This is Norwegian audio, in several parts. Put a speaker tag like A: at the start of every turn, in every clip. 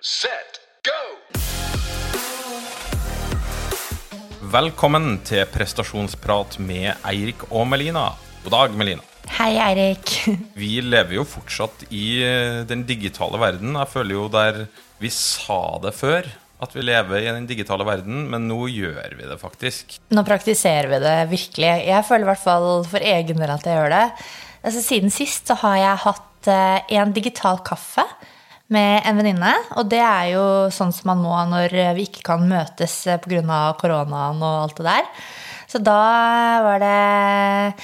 A: set, go!
B: Velkommen til prestasjonsprat med Eirik og Melina. God dag, Melina.
C: Hei, Eirik.
B: Vi lever jo fortsatt i eh, den digitale verden. Jeg føler jo der vi sa det før, at vi lever i den digitale verden, men nå gjør vi det faktisk.
C: Nå praktiserer vi det virkelig. Jeg føler i hvert fall for egen del at jeg gjør det. Altså, siden sist så har jeg hatt eh, en digital kaffe med en venninne. Og det er jo sånn som man må når vi ikke kan møtes pga. koronaen og alt det der. Så da var det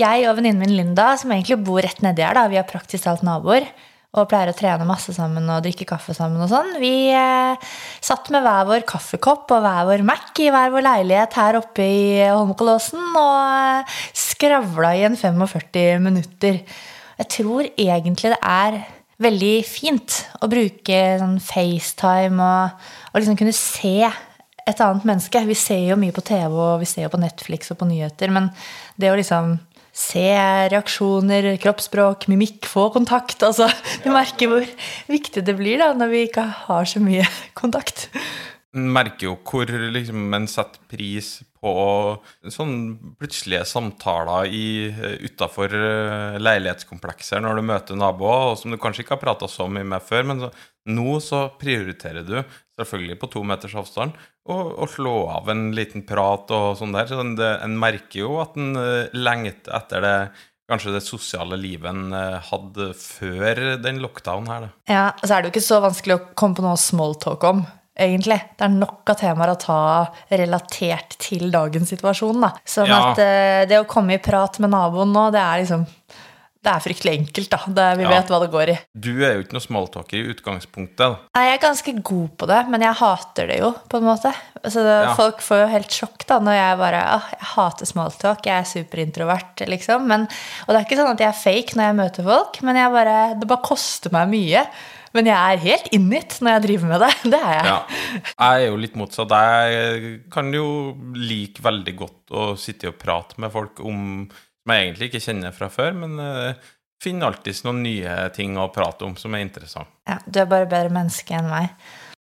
C: jeg og venninnen min Linda, som egentlig bor rett nedi her, da, vi er praktisk talt naboer, og pleier å trene masse sammen og drikke kaffe sammen og sånn. Vi eh, satt med hver vår kaffekopp og hver vår Mac i hver vår leilighet her oppe i Holmenkollåsen og eh, skravla i en 45 minutter. Jeg tror egentlig det er veldig fint å bruke sånn FaceTime og, og liksom kunne se et annet menneske. Vi ser jo mye på TV og vi ser jo på Netflix og på nyheter, men det å liksom se reaksjoner, kroppsspråk, mimikk, få kontakt altså, Du merker hvor viktig det blir da når vi ikke har så mye kontakt.
B: En merker jo hvor liksom, en setter pris på sånn plutselige samtaler utafor leilighetskomplekser når du møter naboer, og som du kanskje ikke har prata så mye med før. Men så, nå så prioriterer du selvfølgelig på to meters avstand å slå av en liten prat og sånn der. Så det, en merker jo at en lengter etter det kanskje det sosiale livet en hadde før den lockdown her. Da.
C: Ja, så er det jo ikke så vanskelig å komme på noe smalltalk om egentlig. Det er nok av temaer å ta relatert til dagens situasjon. Da. Sånn ja. at uh, det å komme i prat med naboen nå, det er liksom det er fryktelig enkelt, da. Det, vi ja. vet hva det går i.
B: Du er jo ikke noe smalltalker i utgangspunktet. Da.
C: Nei, jeg er ganske god på det, men jeg hater det jo, på en måte. Så det, ja. Folk får jo helt sjokk da når jeg bare ah, Jeg hater smalltalk, jeg er superintrovert, liksom. Men, og det er ikke sånn at jeg er fake når jeg møter folk, men bare, det bare koster meg mye. Men jeg er helt innit når jeg driver med det. Det er jeg.
B: Ja. Jeg er jo litt motsatt. Jeg kan jo like veldig godt å sitte og prate med folk om som jeg egentlig ikke kjenner fra før, men uh, finner alltids noen nye ting å prate om som er interessant.
C: Ja, Du er bare bedre menneske enn meg.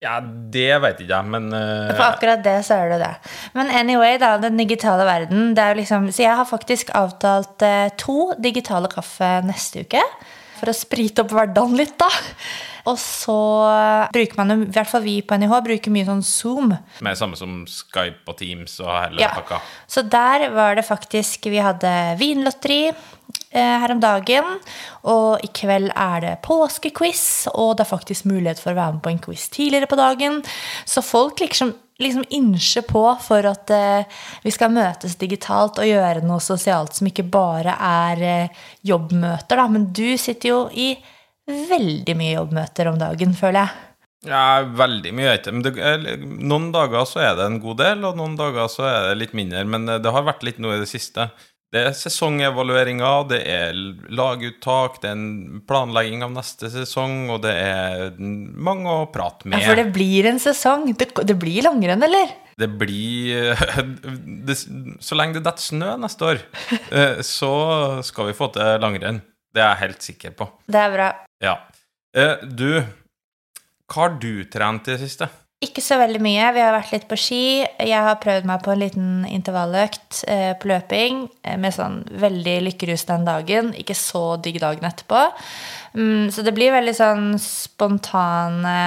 B: Ja, det vet ikke jeg, men uh,
C: For akkurat det, så er det det. Men anyway, da, den digitale verden det er jo liksom, Så jeg har faktisk avtalt uh, to digitale kaffe neste uke. For å sprite opp hverdagen litt, da. Og så bruker man i hvert fall vi på NIH, bruker mye sånn Zoom.
B: Med samme som Skype og Teams og hele ja. pakka?
C: Så der var det faktisk Vi hadde vinlotteri eh, her om dagen. Og i kveld er det påskequiz, og det er faktisk mulighet for å være med på en quiz tidligere på dagen. Så folk liksom liksom innse på for at eh, vi skal møtes digitalt og gjøre noe sosialt som ikke bare er eh, jobbmøter, da. Men du sitter jo i veldig mye jobbmøter om dagen, føler jeg.
B: Ja, veldig mye. Men det, noen dager så er det en god del, og noen dager så er det litt mindre. Men eh, det har vært litt noe i det siste. Det er sesongevalueringer, det er laguttak, det er en planlegging av neste sesong, og det er mange å prate med.
C: Ja, For det blir en sesong? Det, det blir langrenn, eller?
B: Det blir det, Så lenge det detter snø neste år, eh, så skal vi få til langrenn. Det er jeg helt sikker på.
C: Det er bra.
B: Ja. Eh, du, hva har du trent i det siste?
C: Ikke så veldig mye. Vi har vært litt på ski. Jeg har prøvd meg på en liten intervalløkt eh, på løping eh, med sånn veldig lykkerus den dagen. Ikke så digg dagen etterpå. Mm, så det blir veldig sånn spontane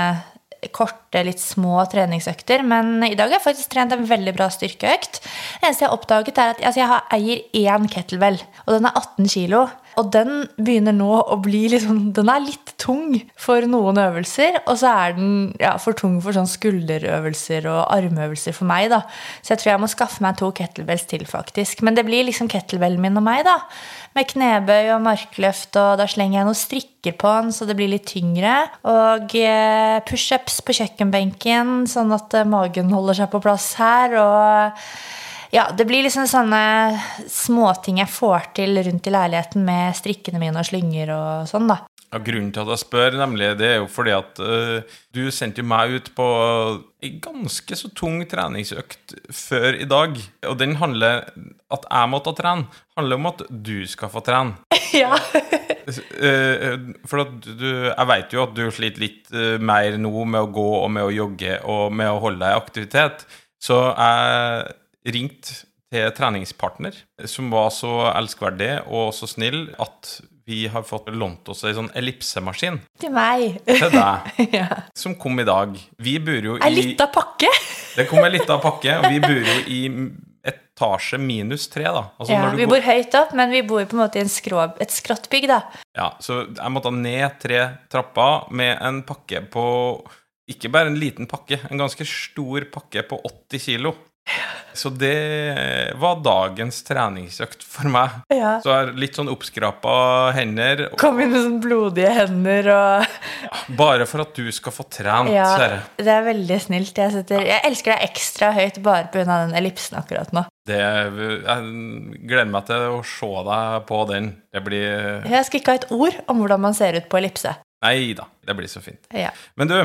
C: korte, litt små treningsøkter. Men i dag har jeg faktisk trent en veldig bra styrkeøkt. Det eneste jeg har oppdaget, er at altså, jeg eier én kettlebell, og den er 18 kilo. Og den begynner nå å bli liksom Den er litt tung for noen øvelser, og så er den ja, for tung for sånn skulderøvelser og armøvelser for meg, da. Så jeg tror jeg må skaffe meg to kettlebells til, faktisk. Men det blir liksom kettlebellen min og meg, da. Med knebøy og markløft, og da slenger jeg noen strikker på den så det blir litt tyngre. Og eh, pushups på kjøkkenbenken, sånn at eh, magen holder seg på plass her. og ja, det blir liksom sånne småting jeg får til rundt i leiligheten med strikkene mine og slynger og sånn, da.
B: Ja, grunnen til at jeg spør, nemlig, det er jo fordi at uh, du sendte jo meg ut på ei ganske så tung treningsøkt før i dag. Og den handler At jeg måtte trene, handler om at du skal få trene.
C: Ja.
B: Eh, for at du Jeg vet jo at du sliter litt eh, mer nå med å gå og med å jogge og med å holde deg i aktivitet. Så jeg ringte til treningspartner, som var så elskverdig og så snill at vi har fått lånt oss ei sånn ellipsemaskin
C: Til meg.
B: til deg,
C: ja.
B: som kom i dag. Vi bor jo
C: Ei lita pakke.
B: Det kom ei lita pakke, og vi bor jo i etasje minus tre, da. Altså
C: Ja, vi
B: går-
C: bor høyt opp, men vi bor på en måte i en skrå, et skråttbygg, da.
B: Ja, så jeg måtte ned tre trapper med en pakke på Ikke bare en liten pakke, en ganske stor pakke på 80 kilo. Så det var dagens treningsøkt for meg.
C: Ja.
B: Så jeg har litt sånn oppskrapa hender,
C: Kom inn med sånn blodige hender og
B: bare for at du skal få trent,
C: Ja,
B: kjære.
C: det er veldig snilt. Jeg, setter, jeg elsker deg ekstra høyt bare pga. den ellipsen akkurat nå.
B: Det, jeg gleder meg til å se deg på den. Det blir
C: Jeg skal ikke ha et ord om hvordan man ser ut på ellipse.
B: Nei da, det blir så fint.
C: Ja.
B: Men du,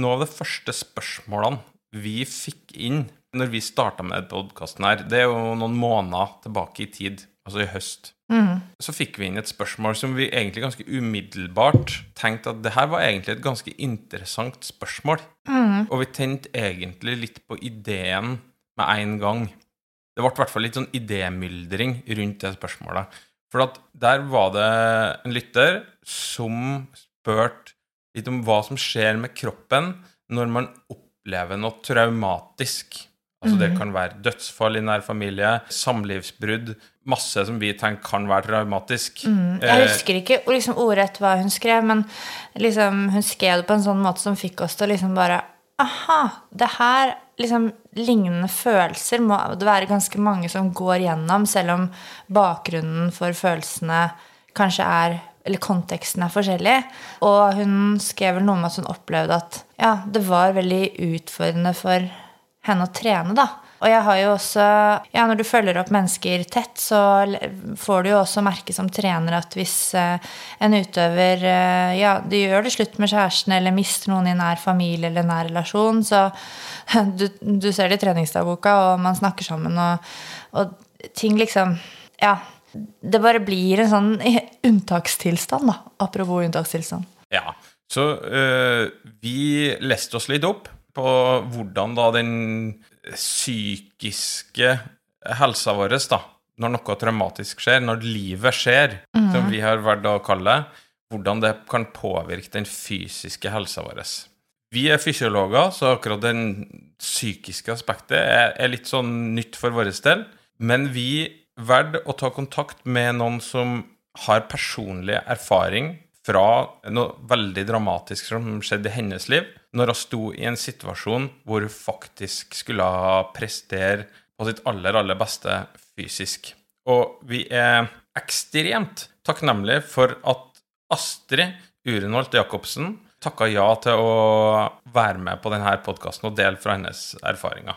B: noe av de første spørsmålene vi fikk inn når vi starta med podkasten her, det er jo noen måneder tilbake i tid, altså i høst.
C: Mm.
B: Så fikk vi inn et spørsmål som vi egentlig ganske umiddelbart tenkte at det her var egentlig et ganske interessant spørsmål.
C: Mm.
B: Og vi tente egentlig litt på ideen med en gang. Det ble i hvert fall litt sånn idémyldring rundt det spørsmålet. For at der var det en lytter som spurte litt om hva som skjer med kroppen når man opplever noe traumatisk. Altså Det kan være dødsfall i nær familie, samlivsbrudd, masse som vi tenker kan være traumatisk.
C: Jeg
B: Eh,
C: husker ikke liksom ordrett hva hun skrev, men liksom, hun skrev det på en sånn måte som fikk oss til å liksom bare Aha! Det her liksom lignende følelser må det være ganske mange som går gjennom, selv om bakgrunnen for følelsene kanskje er eller konteksten er forskjellig. Og hun skrev vel noe om at hun opplevde at ja, det var veldig utfordrende for henne å trene, da. Og jeg har jo også Ja, når du følger opp mennesker tett, så får du jo også merke som trener at hvis eh, en utøver eh, Ja, de gjør det slutt med kjæresten eller mister noen i nær familie eller nær relasjon, så du, du ser det i treningsdagboka, og man snakker sammen, og, og ting liksom Ja. Det bare blir en sånn unntakstilstand, da. Apropos unntakstilstand.
B: Ja, så øh, vi leste oss litt opp på hvordan da den psykiske helsa vår, da, når noe traumatisk skjer, når livet skjer, som vi har valgt å kalle det, hvordan det kan påvirke den fysiske helsa vår. Vi er fysiologer, så akkurat den psykiske aspektet er, er litt sånn nytt for vår del. Men vi valgte å ta kontakt med noen som har personlig erfaring fra noe veldig dramatisk som skjedde i hennes liv, når hun sto i en situasjon hvor hun faktisk skulle prestere på sitt aller, aller beste fysisk. Og vi er ekstremt takknemlige for at Astrid Urenholt Jacobsen takka ja til å være med på denne podkasten og dele fra hennes erfaringer.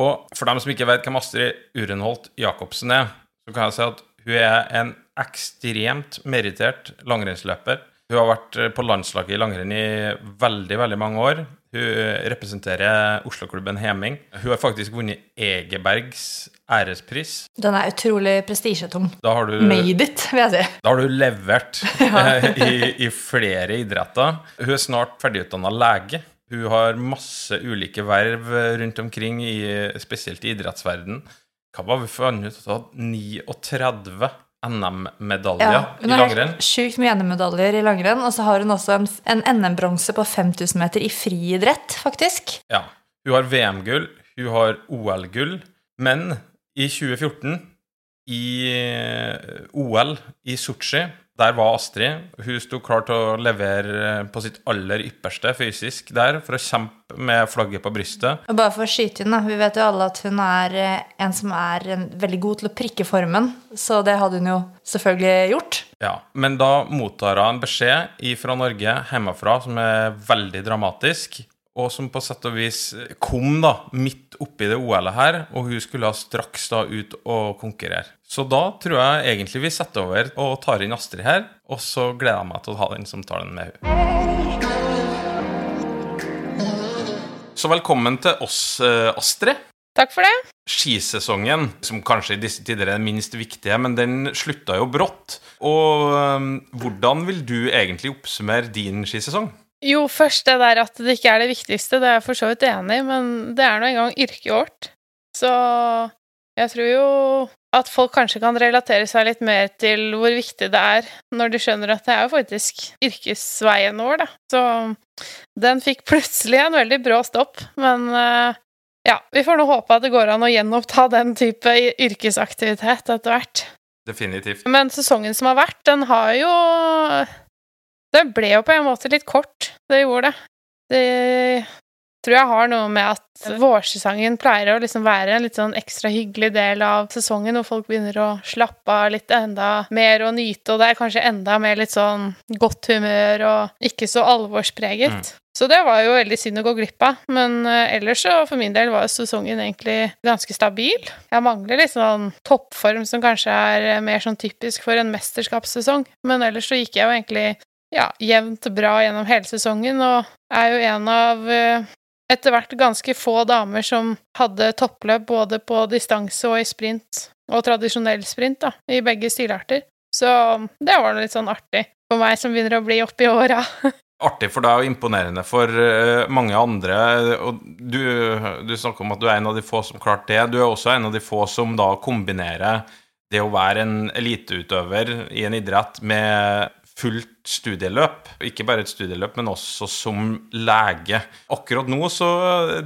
B: Og for dem som ikke vet hvem Astrid Urenholt Jacobsen er, så kan jeg si at hun er en ekstremt merittert langrennsløper. Hun har vært på landslaget i langrenn i veldig, veldig mange år. Hun representerer Oslo-klubben Heming. Hun har faktisk vunnet Egebergs ærespris.
C: Den er utrolig prestisjetung.
B: Da har du
C: Made it, vil jeg si.
B: da har du levert eh, i, i flere idretter. Hun er snart ferdigutdanna lege. Hun har masse ulike verv rundt omkring, i, spesielt i idrettsverden. Hva var vi fant ut av? 39 NM-medaljer
C: Ja,
B: i
C: hun har sjukt mye NM-medaljer i langrenn, og så har hun også en, en NM-bronse på 5000 meter i friidrett, faktisk.
B: Ja. Hun har VM-gull, hun har OL-gull, men i 2014, i eh, OL i Sotsji, der var Astrid. Hun sto klar til å levere på sitt aller ypperste fysisk der, for å kjempe med flagget på brystet.
C: Og bare for å skyte inn, da, vi vet jo alle at hun er eh, en som er veldig god til å prikke formen, så det hadde hun jo selvfølgelig gjort.
B: Ja, Men da mottar hun en beskjed fra Norge hjemmefra som er veldig dramatisk, og som på sett og vis kom da midt oppi det OL-et her, og hun skulle straks da ut og konkurrere. Så da tror jeg egentlig vi setter over og tar inn Astrid her, og så gleder jeg meg til å ha den samtalen med henne. Så velkommen til oss, eh, Astrid.
A: Takk for det.
B: Skisesongen, som kanskje i disse tider er den minst viktige, men den slutta jo brått. Og um, hvordan vil du egentlig oppsummere din skisesong?
A: Jo, først det der at det ikke er det viktigste, det er jeg for så vidt enig i, men det er nå engang yrket vårt. Så jeg tror jo at folk kanskje kan relatere seg litt mer til hvor viktig det er, når de skjønner at det er jo faktisk yrkesveien vår, da. Så den fikk plutselig en veldig brå stopp, men uh, ja, vi får nå håpe at det går an å gjenoppta den type yrkesaktivitet etter hvert.
B: Definitivt.
A: Men sesongen som har vært, den har jo Den ble jo på en måte litt kort. Det gjorde det. Det tror jeg har noe med at vårsesongen pleier å liksom være en litt sånn ekstra hyggelig del av sesongen, hvor folk begynner å slappe av litt enda mer og nyte, og det er kanskje enda mer litt sånn godt humør og ikke så alvorspreget. Mm. Så det var jo veldig synd å gå glipp av. Men uh, ellers så for min del var sesongen egentlig ganske stabil. Jeg mangler litt sånn toppform som kanskje er eh, mer sånn typisk for en mesterskapssesong. Men ellers så gikk jeg jo egentlig ja, jevnt bra gjennom hele sesongen, og er jo en av uh, etter hvert ganske få damer som hadde toppløp både på distanse og i sprint, og tradisjonell sprint, da, i begge stilarter. Så det var litt sånn artig for meg som begynner å bli oppi åra.
B: artig for deg og imponerende for uh, mange andre. Og du, du, snakker om at du er en av de få som klarte det. Du er også en av de få som da kombinerer det å være en eliteutøver i en idrett med fullt studieløp. Ikke bare et studieløp, men også som lege. Akkurat nå så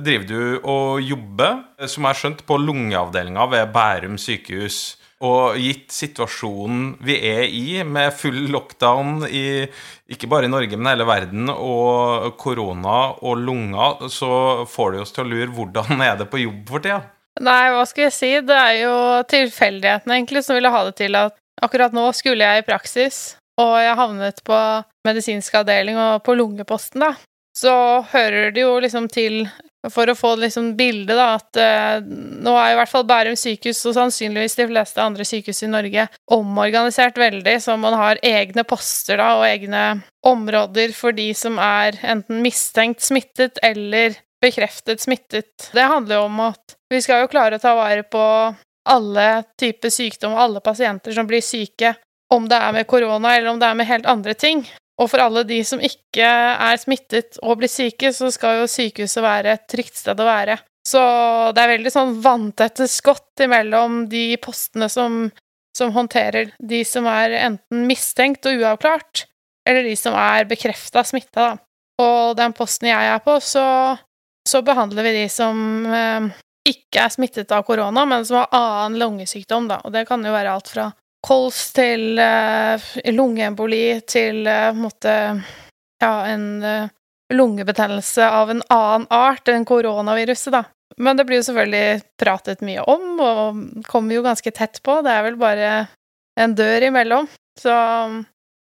B: driver du og jobber, som jeg har skjønt, på lungeavdelinga ved Bærum sykehus. Og gitt situasjonen vi er i, med full lockdown i ikke bare i Norge, men hele verden, og korona og lunger, så får det oss til å lure hvordan er det på jobb for tida?
A: Nei, hva skal jeg si, det er jo tilfeldighetene egentlig som ville ha det til at akkurat nå skulle jeg i praksis, og jeg havnet på medisinsk avdeling og på lungeposten, da. Så hører det jo liksom til for å få liksom bildet, da, at uh, nå er i hvert fall Bærum sykehus og sannsynligvis de fleste andre sykehus i Norge omorganisert veldig, så man har egne poster da, og egne områder for de som er enten mistenkt smittet eller bekreftet smittet. Det handler jo om at vi skal jo klare å ta vare på alle typer sykdom og alle pasienter som blir syke, om det er med korona eller om det er med helt andre ting. Og for alle de som ikke er smittet og blir syke, så skal jo sykehuset være et trygt sted å være. Så det er veldig sånn vanntette skott imellom de postene som, som håndterer de som er enten mistenkt og uavklart, eller de som er bekrefta smitta, da. Og den posten jeg er på, så, så behandler vi de som eh, ikke er smittet av korona, men som har annen lungesykdom, da. Og det kan jo være alt fra kols til uh, lungeemboli til uh, måtte, ja, en uh, lungebetennelse av en annen art enn koronaviruset, da. Men det blir jo selvfølgelig pratet mye om, og kommer jo ganske tett på. Det er vel bare en dør imellom. Så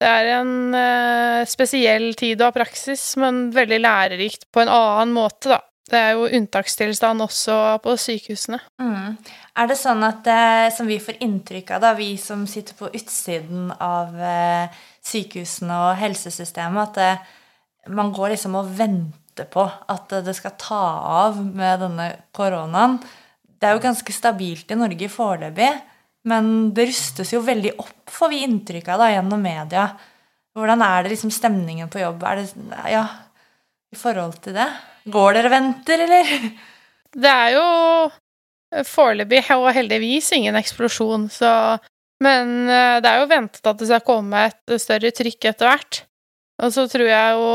A: det er en spesiell tid ha praksis, men veldig lærerikt på en annen måte, da. Det er jo unntakstilstand også på sykehusene.
C: Mm. Er det sånn at, det som vi får inntrykk av, da, vi som sitter på utsiden av eh, sykehusene og helsesystemet, at eh, man går liksom og venter på at det skal ta av med denne koronaen? Det er jo ganske stabilt i Norge foreløpig, men det rustes jo veldig opp, får vi inntrykk av da, gjennom media. Hvordan er det liksom stemningen på jobb? Er det, ja, i forhold til det? Går dere og venter, eller?
A: Det er jo foreløpig og heldigvis ingen eksplosjon, så Men eh, det er jo ventet at det skal komme et større trykk etter hvert. Og så tror jeg jo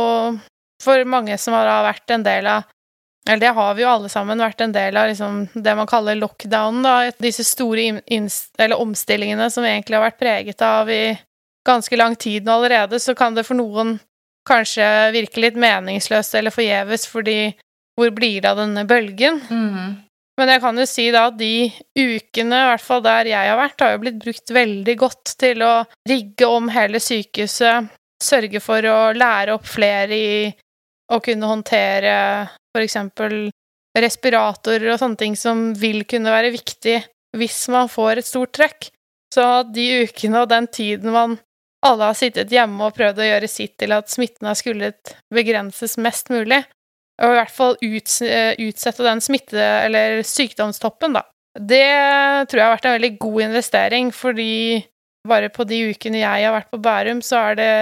A: For mange som har vært en del av Eller det har vi jo alle sammen vært en del av liksom, det man kaller lockdown, da. Disse store omstillingene som egentlig har vært preget av i ganske lang tid nå allerede, så kan det for noen kanskje virke litt meningsløst eller forgjeves, fordi hvor blir det av denne bølgen? Mm. Men jeg kan jo si da at de ukene, i hvert fall der jeg har vært, har jo blitt brukt veldig godt til å rigge om hele sykehuset, sørge for å lære opp flere i å kunne håndtere for eksempel respiratorer og sånne ting som vil kunne være viktig hvis man får et stort trekk. Så de ukene og den tiden man alle har sittet hjemme og prøvd å gjøre sitt til at smitten har skullet begrenses mest mulig, og i hvert fall uts utsette den smitte- eller sykdomstoppen, da. Det tror jeg har vært en veldig god investering, fordi bare på de ukene jeg har vært på Bærum, så er det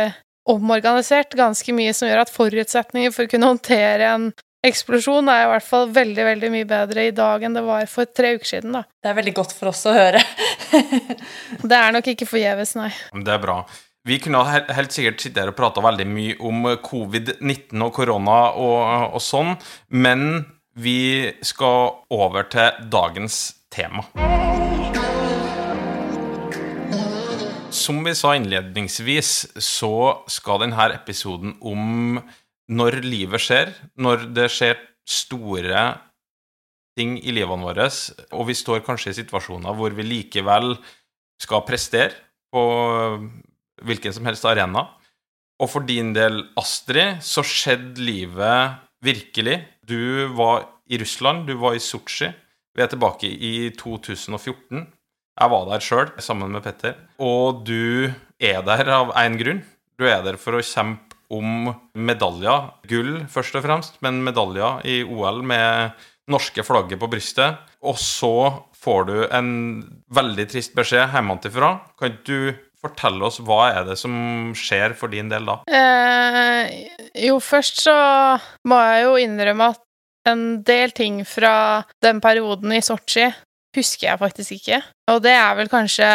A: omorganisert ganske mye som gjør at forutsetninger for å kunne håndtere en eksplosjon er i hvert fall veldig, veldig mye bedre i dag enn det var for tre uker siden, da.
C: Det er veldig godt for oss å høre.
A: det er nok ikke forgjeves, nei.
B: Det er bra. Vi kunne helt sikkert sitte her og prata veldig mye om covid-19 og korona og, og sånn, men vi skal over til dagens tema. Som vi sa innledningsvis, så skal denne episoden om når livet skjer, når det skjer store ting i livene våre, og vi står kanskje i situasjoner hvor vi likevel skal prestere på hvilken som helst arena. Og for din del, Astrid, så skjedde livet virkelig. Du var i Russland, du var i Sotsji. Vi er tilbake i 2014. Jeg var der sjøl, sammen med Petter. Og du er der av én grunn. Du er der for å kjempe om medaljer. Gull, først og fremst, men medaljer i OL med norske flagget på brystet. Og så får du en veldig trist beskjed hjemmefra. Kan du fortelle oss hva er det som skjer for din del da?
A: Eh, jo, først så må jeg jo innrømme at en del ting fra den perioden i Sotsji husker jeg faktisk ikke. Og det er vel kanskje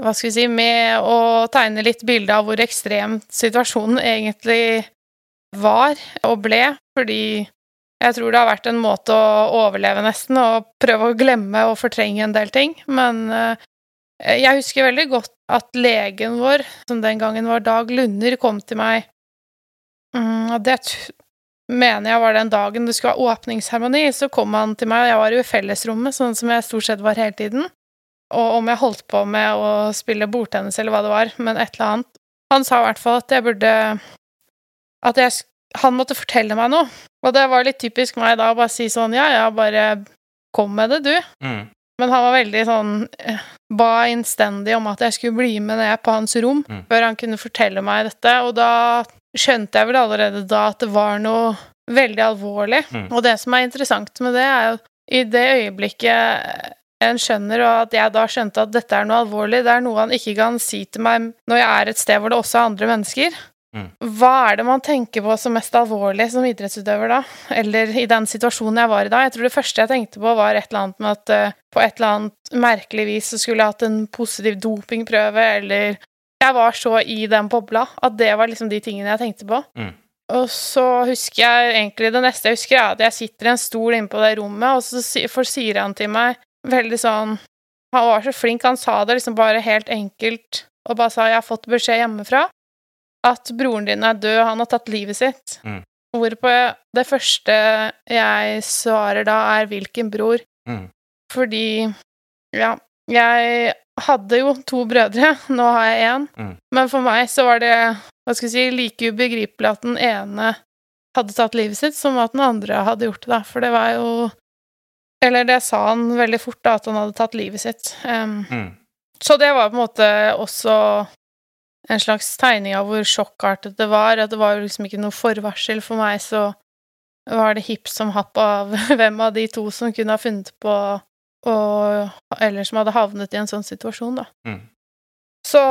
A: hva skal vi si, med å tegne litt bilde av hvor ekstrem situasjonen egentlig var og ble, fordi jeg tror det har vært en måte å overleve, nesten, og prøve å glemme og fortrenge en del ting. Men uh, jeg husker veldig godt at legen vår, som den gangen var Dag Lunder, kom til meg og Det mener jeg var den dagen det skulle ha åpningsseremoni. Så kom han til meg, og jeg var jo i fellesrommet, sånn som jeg stort sett var hele tiden og om jeg holdt på med å spille bordtennis eller hva det var, men et eller annet. Han sa i hvert fall at jeg burde At jeg, han måtte fortelle meg noe. Og det var litt typisk meg da å bare si sånn Ja, ja, bare kom med det, du. Mm. Men han var veldig sånn eh, Ba innstendig om at jeg skulle bli med ned på hans rom mm. før han kunne fortelle meg dette, og da skjønte jeg vel allerede da at det var noe veldig alvorlig. Mm. Og det som er interessant med det, er jo i det øyeblikket en skjønner, og at jeg da skjønte at dette er noe alvorlig. Det er noe han ikke kan si til meg når jeg er et sted hvor det også er andre mennesker. Mm. Hva er det man tenker på som mest alvorlig som idrettsutøver da? Eller i den situasjonen jeg var i da? Jeg tror det første jeg tenkte på, var et eller annet med at uh, på et eller annet merkelig vis så skulle jeg hatt en positiv dopingprøve, eller Jeg var så i den bobla at det var liksom de tingene jeg tenkte på. Mm. Og så husker jeg egentlig Det neste jeg husker, er at jeg sitter i en stol inne på det rommet, og så sier han til meg veldig sånn Han var så flink, han sa det liksom bare helt enkelt og bare sa 'Jeg har fått beskjed hjemmefra at broren din er død, han har tatt livet sitt'. Mm. Hvorpå det første jeg svarer da, er 'hvilken bror'? Mm. Fordi ja, jeg hadde jo to brødre, nå har jeg én, mm. men for meg så var det hva skal jeg si, like ubegripelig at den ene hadde tatt livet sitt, som at den andre hadde gjort det, da, for det var jo eller det sa han veldig fort, da, at han hadde tatt livet sitt. Um, mm. Så det var på en måte også en slags tegning av hvor sjokkartet det var. At det var liksom ikke noe forvarsel for meg, så var det hipp som happ av hvem av de to som kunne ha funnet på og, Eller som hadde havnet i en sånn situasjon, da. Mm. Så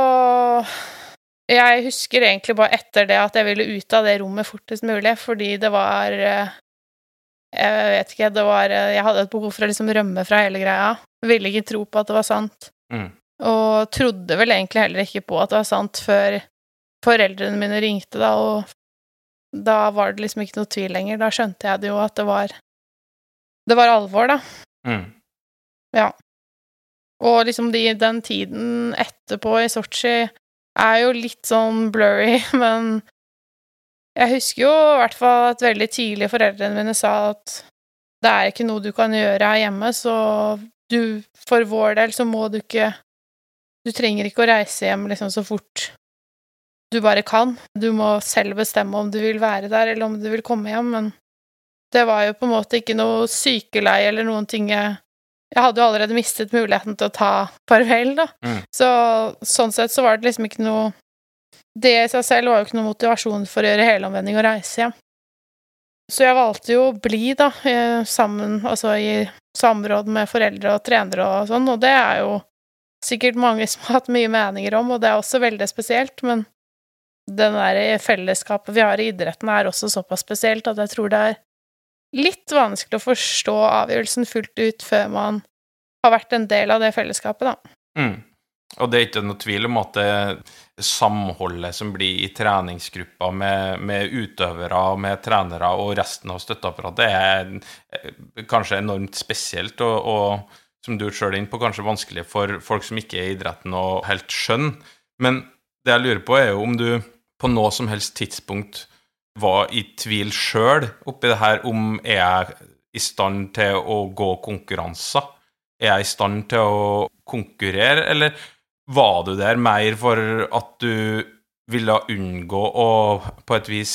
A: jeg husker egentlig bare etter det at jeg ville ut av det rommet fortest mulig, fordi det var eh, jeg vet ikke, det var Jeg hadde et behov for å liksom rømme fra hele greia. Ville ikke tro på at det var sant. Mm. Og trodde vel egentlig heller ikke på at det var sant før foreldrene mine ringte, da, og da var det liksom ikke noe tvil lenger. Da skjønte jeg det jo at det var Det var alvor, da. Mm. Ja. Og liksom de, den tiden etterpå i Sotsji er jo litt sånn blurry, men jeg husker jo i hvert fall at veldig tidlig foreldrene mine sa at det er ikke noe du kan gjøre her hjemme, så du, for vår del, så må du ikke Du trenger ikke å reise hjem liksom så fort du bare kan. Du må selv bestemme om du vil være der, eller om du vil komme hjem, men det var jo på en måte ikke noe sykeleie eller noen ting jeg Jeg hadde jo allerede mistet muligheten til å ta farvel, da.
B: Mm.
A: Så sånn sett så var det liksom ikke noe Det i seg selv var jo ikke noe motivasjon for å gjøre helomvending og reise hjem. Så jeg valgte jo å bli, da, eh, sammen, altså i samråd med foreldre og trenere og sånn, og det er jo sikkert mange som har hatt mye meninger om, og det er også veldig spesielt, men den der fellesskapet vi har i idretten, er også såpass spesielt at jeg tror det er litt vanskelig å forstå avgjørelsen fullt ut før man har vært en del av det fellesskapet, da.
B: Mm. Og det er ikke noe tvil om at det samholdet som blir i treningsgruppa med, med utøvere, med trenere og resten av støtteapparatet, er eh, kanskje enormt spesielt, og, og som du sjøl er inne på, kanskje vanskelig for folk som ikke er i idretten og helt skjønn, Men det jeg lurer på, er jo om du på noe som helst tidspunkt var i tvil sjøl oppi det her, om er jeg i stand til å gå konkurranser? Er jeg i stand til å konkurrere, eller var du der mer for at du ville unngå å på et vis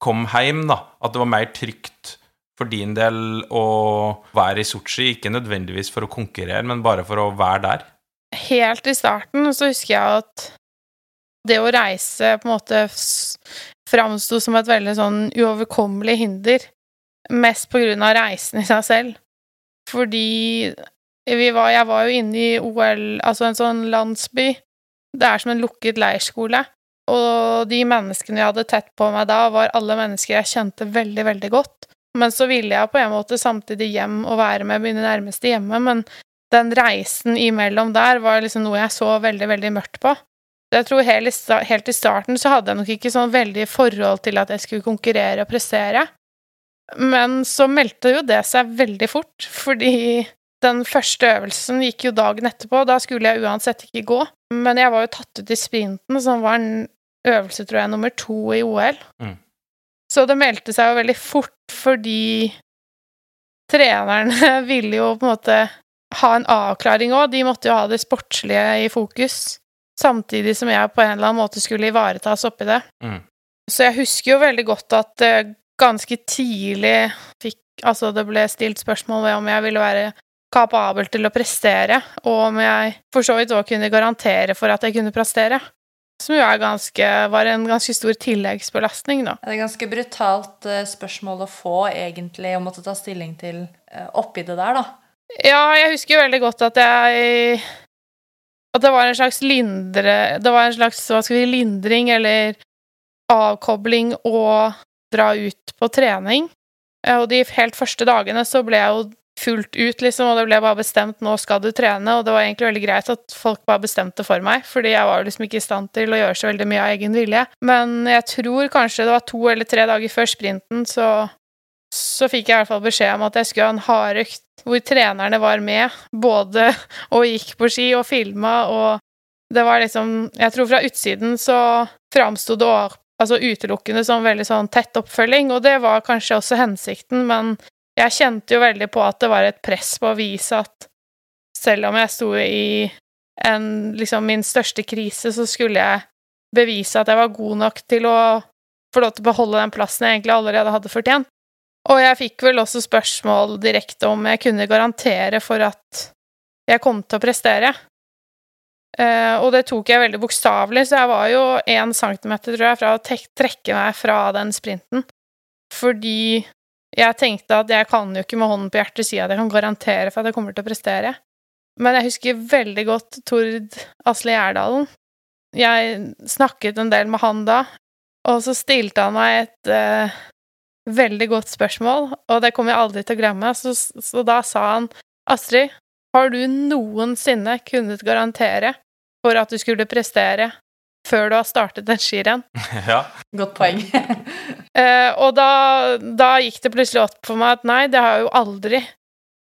B: komme hjem, da? At det var mer trygt for din del å være i Sotsji, ikke nødvendigvis for å konkurrere, men bare for å være der?
A: Helt i starten så husker jeg at det å reise på en måte framsto som et veldig sånn uoverkommelig hinder, mest på grunn av reisen i seg selv. Fordi var, jeg var jo inne i OL, altså en sånn landsby. Det er som en lukket leirskole. Og de menneskene jeg hadde tett på meg da, var alle mennesker jeg kjente veldig, veldig godt. Men så ville jeg på en måte samtidig hjem og være med mine nærmeste hjemme, men den reisen imellom der var liksom noe jeg så veldig, veldig mørkt på. Jeg tror helt i starten så hadde jeg nok ikke sånn veldig forhold til at jeg skulle konkurrere og prestere. Men så meldte jo det seg veldig fort, fordi den første øvelsen gikk jo dagen etterpå. Da skulle jeg uansett ikke gå. Men jeg var jo tatt ut i sprinten, som var en øvelse, tror jeg, nummer to i OL. Mm. Så det meldte seg jo veldig fort, fordi trenerne ville jo på en måte ha en avklaring òg. De måtte jo ha det sportslige i fokus, samtidig som jeg på en eller annen måte skulle ivaretas oppi det. Mm. Så jeg husker jo veldig godt at uh, ganske tidlig fikk Altså, det ble stilt spørsmål ved om jeg ville være kapabel til å prestere, og om jeg for så vidt òg kunne garantere for at jeg kunne prestere. Som jo ganske, var en ganske stor tilleggsbelastning, da.
C: Det er ganske brutalt uh, spørsmål å få, egentlig, å måtte ta stilling til uh, oppi det der, da.
A: Ja, jeg husker jo veldig godt at jeg At det var en slags lindre Det var en slags, hva skal vi si, lindring eller avkobling å dra ut på trening. Og de helt første dagene så ble jeg jo fullt ut, liksom, og det ble bare bestemt 'nå skal du trene', og det var egentlig veldig greit at folk bare bestemte for meg, fordi jeg var liksom ikke i stand til å gjøre så veldig mye av egen vilje. Men jeg tror kanskje det var to eller tre dager før sprinten, så, så fikk jeg i hvert fall beskjed om at jeg skulle ha en hardøkt hvor trenerne var med, både og gikk på ski og filma, og det var liksom Jeg tror fra utsiden så framsto det altså utelukkende som veldig sånn tett oppfølging, og det var kanskje også hensikten, men jeg kjente jo veldig på at det var et press på å vise at selv om jeg sto i en, liksom min største krise, så skulle jeg bevise at jeg var god nok til å få lov til å beholde den plassen jeg egentlig allerede hadde fortjent. Og jeg fikk vel også spørsmål direkte om jeg kunne garantere for at jeg kom til å prestere. Uh, og det tok jeg veldig bokstavelig, så jeg var jo én centimeter, tror jeg, fra å trekke meg fra den sprinten. Fordi jeg tenkte at jeg kan jo ikke med hånden på hjertet si at jeg kan garantere for at jeg kommer til å prestere. Men jeg husker veldig godt Tord Asle Gjerdalen. Jeg snakket en del med han da, og så stilte han meg et uh, veldig godt spørsmål, og det kommer jeg aldri til å glemme. Så, så da sa han Astrid, har du noensinne kunnet garantere for at du skulle prestere før du har startet en skirenn.
B: Ja.
C: Godt poeng.
A: uh, og da, da, gikk det plutselig opp for meg at nei, det har jeg jo aldri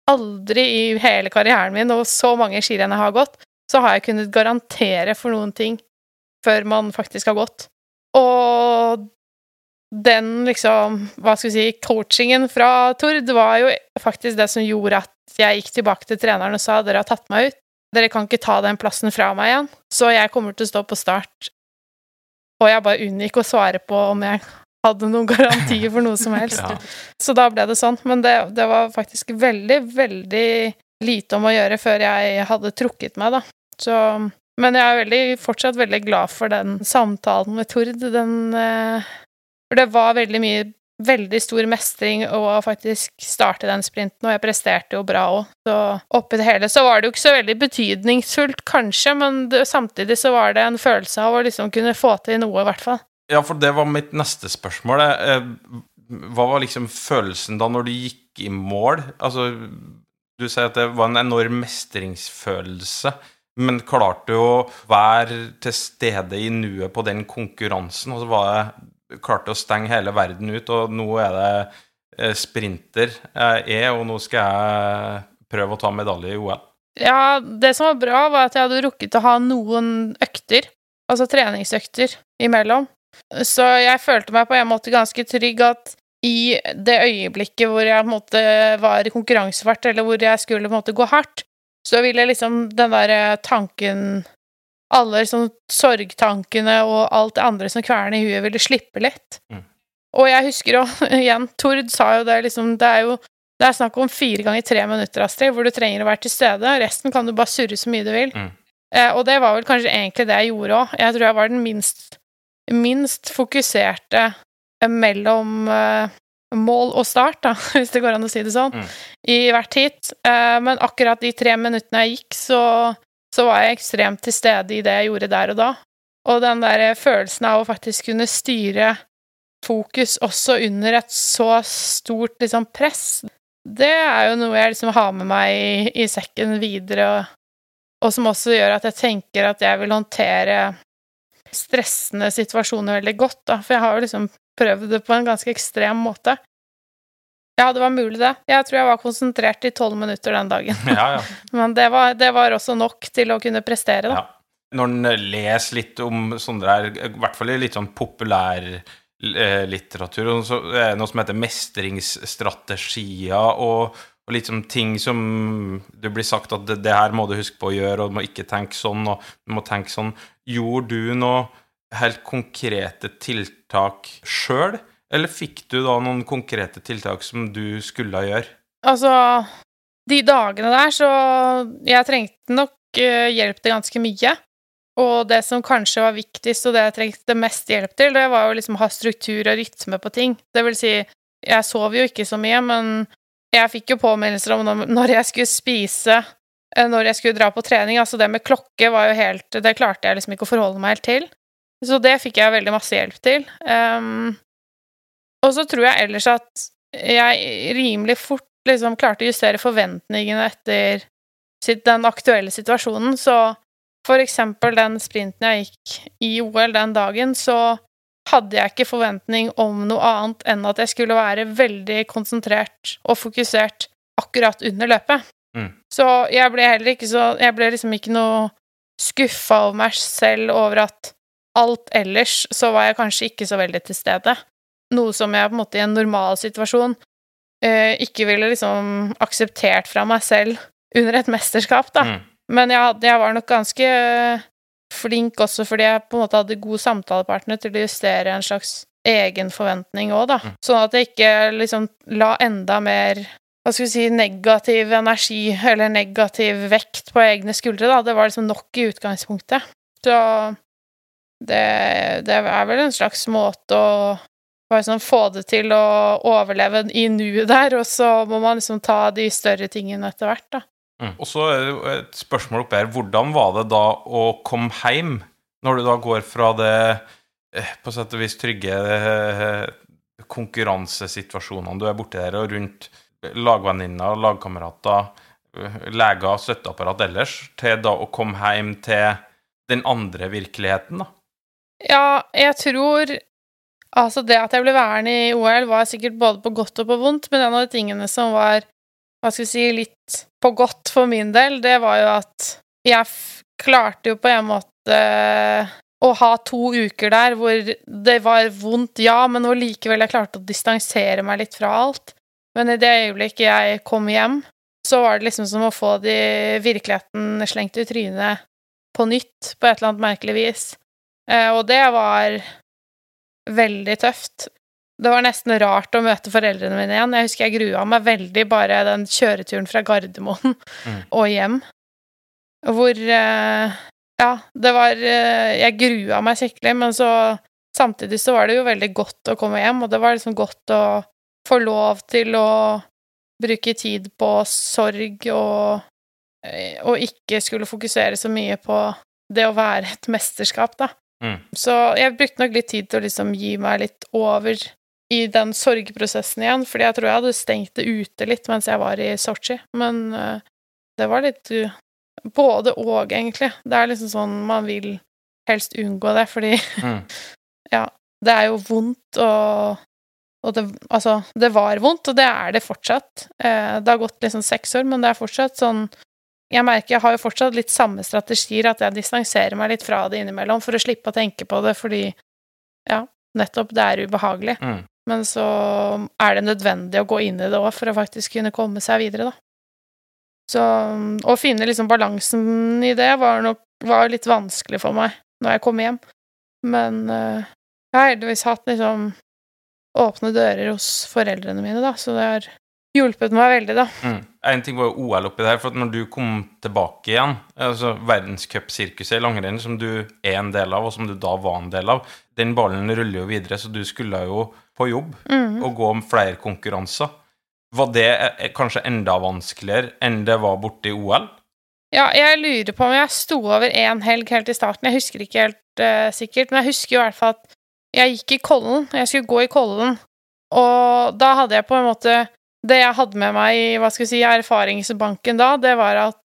A: Aldri i hele karrieren min, og så mange skirenn jeg har gått, så har jeg kunnet garantere for noen ting før man faktisk har gått. Og den liksom, hva skal vi si, coachingen fra Tord var jo faktisk det som gjorde at jeg gikk tilbake til treneren og sa dere har tatt meg ut. Dere kan ikke ta den plassen fra meg igjen, så jeg kommer til å stå på start og jeg bare unngikk å svare på om jeg hadde noen garantier for noe som helst.
B: Ja.
A: Så da ble det sånn. Men det, det var faktisk veldig, veldig lite om å gjøre før jeg hadde trukket meg, da. Så Men jeg er veldig, fortsatt veldig glad for den samtalen med Tord. Den eh, For det var veldig mye Veldig stor mestring å faktisk starte den sprinten, og jeg presterte jo bra òg. Så oppi det hele så var det jo ikke så veldig betydningsfullt, kanskje, men det, samtidig så var det en følelse av å liksom kunne få til noe, i hvert fall.
B: Ja, for det var mitt neste spørsmål. eh, Hva var liksom følelsen da når du gikk i mål? Altså, du sier at det var en enorm mestringsfølelse, men klarte du å være til stede i nuet på den konkurransen? Og så var det klarte å stenge hele verden ut, og nå er det eh, sprinter jeg er, og nå skal jeg prøve å ta medalje i OL.
A: Ja, det som var bra, var at jeg hadde rukket å ha noen økter, altså treningsøkter, imellom. Så jeg følte meg på en måte ganske trygg at i det øyeblikket hvor jeg på en måte var konkurransefart, eller hvor jeg skulle på en måte gå hardt, så ville liksom den der tanken Alle liksom sorgtankene og alt det andre som kverner i huet, ville slippe litt.
B: Mm.
A: Og jeg husker jo igjen, Tord sa jo det liksom Det er jo det er snakk om fire ganger tre minutter, Astrid, hvor du trenger å være til stede. Resten kan du bare surre så mye du vil.
B: Mm.
A: Eh, og det var vel kanskje egentlig det jeg gjorde òg. Jeg tror jeg var den minst, minst fokuserte eh, mellom eh, mål og start, da, hvis det går an å si det sånn,
B: Mm.
A: i hvert heat. Eh, men akkurat de tre minuttene jeg gikk, så, så var jeg ekstremt til stede i det jeg gjorde der og da. Og den der følelsen av å faktisk kunne styre fokus også under et så stort liksom, press, det er jo noe jeg liksom har med meg i, i sekken videre, og, og som også gjør at jeg tenker at jeg vil håndtere stressende situasjoner veldig godt, da, for jeg har jo liksom prøvd det på en ganske ekstrem måte. Ja, det var mulig, det. Jeg tror jeg var konsentrert i tolv minutter den dagen.
B: Ja, ja.
A: Men det var, det var også nok til å kunne prestere, da.
B: Ja. Når en leser litt om sånne der, i hvert fall i litt sånn populær eh, så noe som heter mestringsstrategier, og, og litt sånn ting som det blir sagt at det, det her må du huske på å gjøre, og du må ikke tenke sånn, og du må tenke sånn. Gjorde du noe helt konkrete tiltak sjøl, eller fikk du da noen konkrete tiltak som du skulle gjøre?
A: Altså, de dagene der, så Jeg trengte nok eh, hjelp til ganske mye. Og det som kanskje var viktigst, og det jeg trengte mest hjelp til, det var jo liksom å ha struktur og rytme på ting. Det vil si, jeg sov jo ikke så mye, men jeg fikk jo påminnelser om når- jeg skulle spise, eh, når jeg skulle dra på trening. Altså det med klokke var jo helt Det klarte jeg liksom ikke å forholde meg helt til. Så det fikk jeg veldig masse hjelp til. Um, og så tror jeg ellers at jeg rimelig fort liksom klarte å justere forventningene etter den aktuelle situasjonen. Så for eksempel den sprinten jeg gikk i OL den dagen, så hadde jeg ikke forventning om noe annet enn at jeg skulle være veldig konsentrert og fokusert akkurat under løpet.
B: Mm.
A: Så jeg ble heller ikke så Jeg ble liksom ikke noe skuffa over meg selv over at alt ellers så var jeg kanskje ikke så veldig til stede. Noe som jeg på en måte i en normal situasjon eh, ikke ville liksom akseptert fra meg selv under et mesterskap, da.
B: Mm.
A: Men jeg, hadde, jeg var nok ganske flink også fordi jeg på en måte hadde god samtalepartner til å justere en slags egen forventning òg, da.
B: Mm.
A: Sånn at jeg ikke liksom la enda mer hva skal vi si, negativ energi eller negativ vekt på egne skuldre, da. Det var liksom nok i utgangspunktet. Så det, det er vel en slags måte å bare sånn få det til å overleve i nuet der, og så må man liksom ta de større tingene etter hvert, da.
B: Mm. Og så er det et spørsmål oppi her. Hvordan var det da å komme hjem, når du da går fra det eh, på sett og vis trygge eh, konkurransesituasjonene du er borti der, og rundt lagvenninner, lagkamerater, eh, leger, støtteapparat ellers, til da å komme hjem til den andre virkeligheten, da?
A: Ja, jeg tror Altså, det at jeg ble værende i OL, var sikkert både på godt og på vondt, men en av de tingene som var, hva skal vi si, litt på godt for min del, det var jo at jeg klarte jo på en måte å ha to uker der hvor det var vondt, ja, men hvor likevel jeg klarte å distansere meg litt fra alt. Men i det øyeblikket jeg kom hjem, så var det liksom som å få de virkeligheten slengt i trynet på nytt, på et eller annet merkelig vis. Eh, og det var veldig tøft. Det var nesten rart å møte foreldrene mine igjen. Jeg husker jeg grua meg veldig bare den kjøreturen fra Gardermoen
B: Mm.
A: og hjem. Hvor eh, Ja, det var eh, Jeg grua meg skikkelig, men så Samtidig så var det jo veldig godt å komme hjem, og det var liksom godt å få lov til å bruke tid på sorg og, eh, og ikke skulle fokusere så mye på det å være et mesterskap, da.
B: Mm.
A: Så jeg brukte nok litt tid til å liksom gi meg litt over i den sorgprosessen igjen, fordi jeg tror jeg hadde stengt det ute litt mens jeg var i Sotsji, men uh, det var litt uh, både og, egentlig. Det er liksom sånn man vil helst unngå det, fordi
B: Mm.
A: ja, det er jo vondt og og det, altså, det var vondt, og det er det fortsatt. Eh, det har gått liksom seks år, men det er fortsatt sånn Jeg merker jeg har jo fortsatt litt samme strategier, at jeg distanserer meg litt fra det innimellom for å slippe å tenke på det, fordi ja, nettopp det er ubehagelig.
B: Mm.
A: Men så er det nødvendig å gå inn i det òg for å faktisk kunne komme seg videre, da. Så å finne liksom balansen i det var nok var litt vanskelig for meg når jeg kom hjem. Men uh, jeg har heldigvis hatt liksom åpne dører hos foreldrene mine, da, så det har hjulpet meg veldig, da.
B: Mm. En ting var jo OL oppi der, for når du kom tilbake igjen, altså verdenscupsirkuset i langrenn, som du er en del av, og som du da var en del av, den ballen ruller jo videre, så du skulle jo på jobb
A: mm.
B: og gå om flere konkurranser. Var det eh, kanskje enda vanskeligere enn det var borte i OL?
A: Ja, jeg lurer på om jeg sto over én helg helt i starten. Jeg husker ikke helt uh, sikkert, men jeg husker jo i hvert fall at jeg gikk i Kollen. Jeg skulle gå i Kollen, og da hadde jeg på en måte Det jeg hadde med meg i hva skal jeg si, erfaringsbanken da, det var at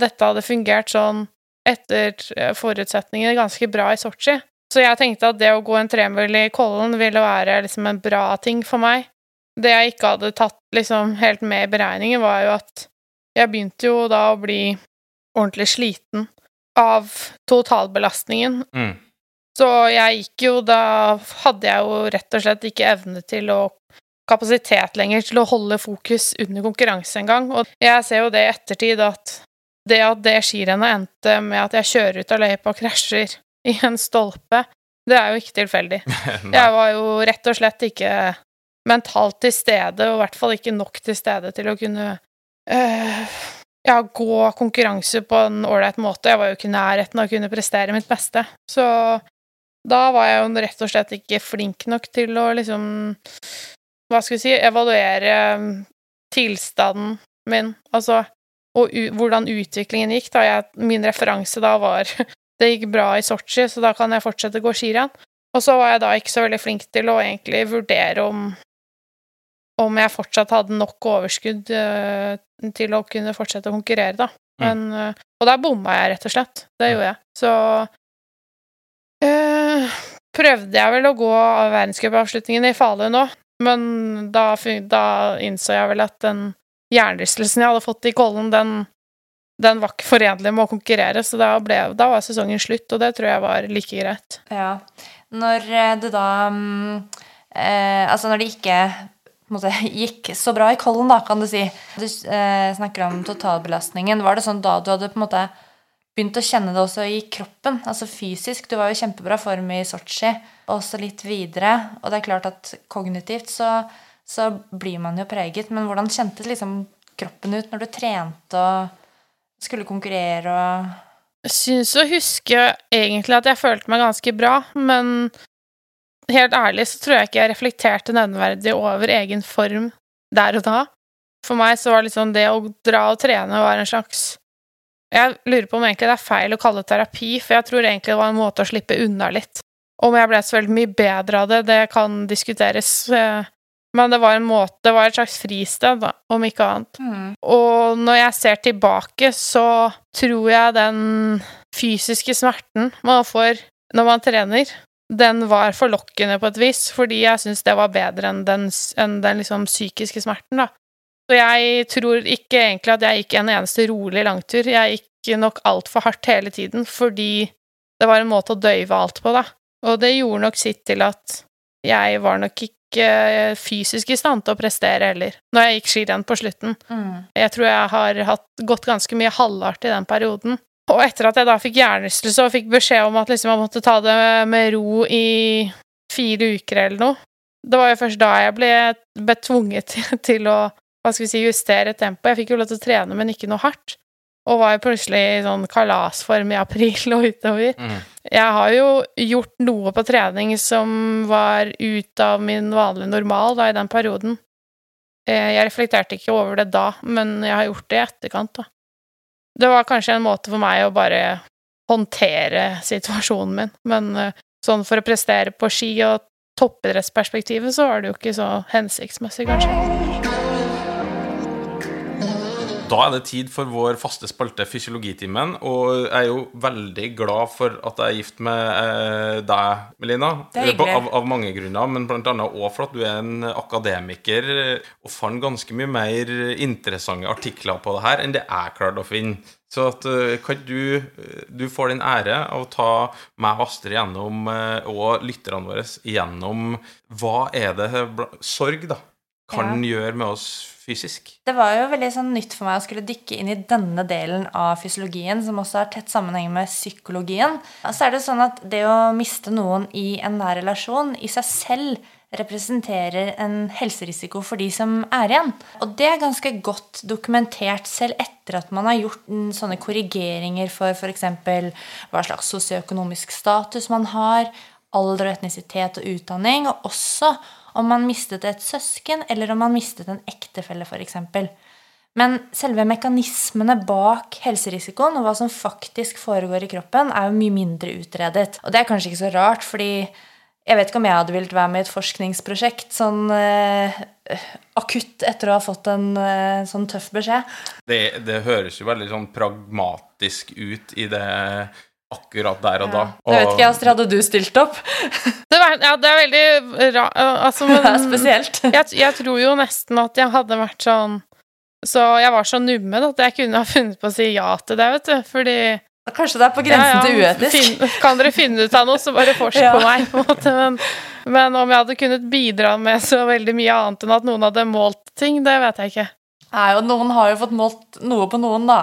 A: dette hadde fungert sånn etter eh, forutsetningene ganske bra i Sotsji. Så jeg tenkte at det å gå en tremil i Kollen ville være liksom en bra ting for meg. Det jeg ikke hadde tatt liksom helt med i beregningen, var jo at jeg begynte jo da å bli ordentlig sliten av totalbelastningen.
B: Mm.
A: Så jeg gikk jo Da hadde jeg jo rett og slett ikke evne til å kapasitet lenger til å holde fokus under konkurranse engang. Og jeg ser jo det i ettertid at det at det skirennet endte med at jeg kjører ut av løypa og krasjer i en stolpe, det er jo ikke tilfeldig. Jeg var jo rett og slett ikke mentalt til stede, og i hvert fall ikke nok til stede til å kunne øh, ja, gå konkurranse på en ålreit måte. Jeg var jo ikke i nærheten av å kunne prestere mitt beste. Så da var jeg jo rett og slett ikke flink nok til å liksom Hva skal vi si Evaluere mm, tilstanden min, altså Og hvordan utviklingen gikk, da. Jeg, min referanse da var Det gikk bra i Sotsji, så da kan jeg fortsette å gå skirenn. Og så var jeg da ikke så veldig flink til å egentlig vurdere om om jeg fortsatt hadde nok overskudd eh, til å kunne fortsette å konkurrere, da. Men, eh, og der bomma jeg, rett og slett. Det gjorde jeg. Så eh, prøvde jeg vel å gå av verdenscupavslutningen i Falun nå, men da, da innså jeg vel at den hjernerystelsen jeg hadde fått i Kollen, den, den var ikke forenlig med å konkurrere, så da, ble, da var sesongen slutt, og det tror jeg var like greit.
C: Ja. Når eh, det da mm, eh, Altså når det ikke måte, gikk så bra i Kollen, da, kan du si Du eh, snakker om totalbelastningen. Var det sånn da du hadde på en måte begynt å kjenne det også i kroppen? Altså fysisk. Du var jo i kjempebra form i Sotsji, også litt videre. Og det er klart at kognitivt så, så blir man jo preget. Men hvordan kjentes liksom kroppen ut når du trente og skulle konkurrere og
A: Jeg syns å huske egentlig at jeg følte meg ganske bra, men helt ærlig så tror jeg ikke jeg reflekterte nevneverdig over egen form der og da. For meg så var liksom det å dra og trene var en slags Jeg lurer på om egentlig det er feil å kalle det terapi, for jeg tror egentlig det var en måte å slippe unna litt. Om jeg ble så veldig mye bedre av det, det kan diskuteres, eh, men det var en måte Det var et slags fristed, da, om ikke annet. Og når jeg ser tilbake, så tror jeg den fysiske smerten man får når man trener, den var forlokkende på et vis, fordi jeg syns det var bedre enn den, enn den liksom psykiske smerten, da. Så jeg tror ikke egentlig at jeg gikk en eneste rolig langtur. Jeg gikk nok altfor hardt hele tiden, fordi det var en måte å døyve alt på, da. Og det gjorde nok sitt til at jeg var nok ikke fysisk i stand til å prestere heller, når jeg gikk skirenn på slutten.
C: Mm.
A: Jeg tror jeg har hatt, gått ganske mye halvart i den perioden. Og etter at jeg da fikk hjernerystelse og fikk beskjed om at liksom jeg måtte ta det med ro i fire uker eller noe, det var jo først da jeg ble betvunget til å hva skal vi si, justere tempoet. Jeg fikk jo lov til å trene, men ikke noe hardt. Og var jo plutselig i sånn kalasform i april og utover.
B: Mm.
A: Jeg har jo gjort noe på trening som var ut av min vanlige normal da, i den perioden. Eh, Jeg reflekterte ikke over det da, men jeg har gjort det i etterkant, da. Det var kanskje en måte for meg å bare håndtere situasjonen min, men eh, sånn for å prestere på ski og toppidrettsperspektivet, så var det jo ikke så hensiktsmessig, kanskje.
B: Da er det tid for vår faste spalte Fysiologitimen, og jeg er jo veldig glad for at jeg er gift med eh, deg, Melina.
C: Det er.
B: Av, av mange grunner, men annet også for at du er en akademiker eh, og fant ganske mye mer interessante artikler på det her enn det jeg klarte å finne. Så at, eh, kan du, du får den ære av å ta meg og Astrid gjennom, og lytterne våre gjennom hva er det sorg da, kan gjøre med oss fysisk?
C: Det var jo veldig sånn nytt for meg å skulle dykke inn i denne delen av fysiologien, som også har tett sammenheng med psykologien. Og så er det sånn at det å miste noen i en nær relasjon i seg selv representerer en helserisiko for de som er igjen. Og det er ganske godt dokumentert selv etter at man har gjort sånne korrigeringer for f.eks. hva slags sosioøkonomisk status man har, alder og etnisitet og utdanning, og også om man mistet et søsken, eller om man mistet en ektefelle, f.eks. Men selve mekanismene bak helserisikoen og hva som faktisk foregår i kroppen, er jo mye mindre utredet. Og det er kanskje ikke så rart, fordi jeg vet ikke om jeg hadde villet være med i et forskningsprosjekt sånn eh, akutt etter å ha fått en eh, sånn tøff beskjed.
B: Det, det høres jo veldig sånn pragmatisk ut i det akkurat der og da.
C: Det vet ikke Astrid, hadde du stilt opp?
A: Det, var, ja, det er veldig ra... altså,
C: Det er spesielt.
A: jeg, jeg tror jo nesten at jeg hadde vært sånn Så jeg var så nummen at jeg kunne ha funnet på å si ja til det, vet du. Fordi
C: Kanskje det er på grensen til uetisk.
A: Fin, kan dere finne ut av noe, så bare forsk
C: Ja.
A: på meg. på en måte. Men, men om jeg hadde kunnet bidra med så veldig mye annet enn at noen hadde målt ting, det vet jeg ikke.
C: Nei, og noen har jo fått målt noe på noen, da.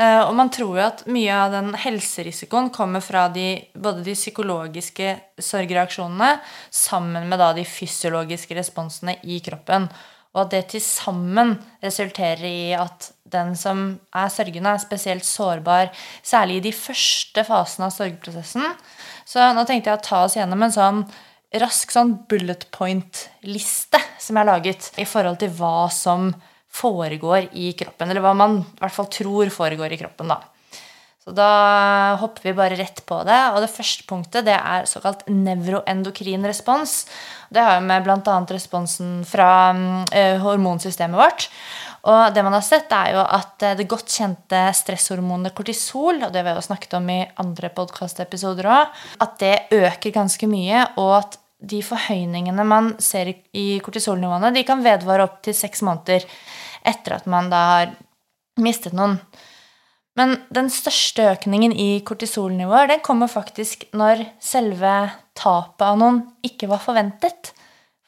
C: Eh, Og man tror jo at mye av den helserisikoen kommer fra de, både de psykologiske sorgreaksjonene sammen med de fysiologiske responsene i kroppen. Og at det til sammen resulterer i at den som er sørgende, er spesielt sårbar, særlig i de første fasene av sorgprosessen. Så nå tenkte jeg å ta oss gjennom en sånn rask sånn bullet point-liste som jeg har laget i forhold til hva som foregår i kroppen, eller hva man i hvert fall tror foregår i kroppen, da. Så da hopper vi bare rett på det. Og det første punktet det er såkalt nevroendokrin respons. Det har jo med bl.a. responsen fra eh, hormonsystemet vårt. Og det man har sett, er jo at eh, det godt kjente stresshormonet kortisol, og det vi har snakket om i andre podkastepisoder òg, at det øker ganske mye, og at de forhøyningene man ser i- kortisolnivåene, de kan vedvare opp til seks måneder etter at man da har mistet noen. Men den største økningen i kortisolnivåer den kommer faktisk når selve tapet av noen ikke var forventet.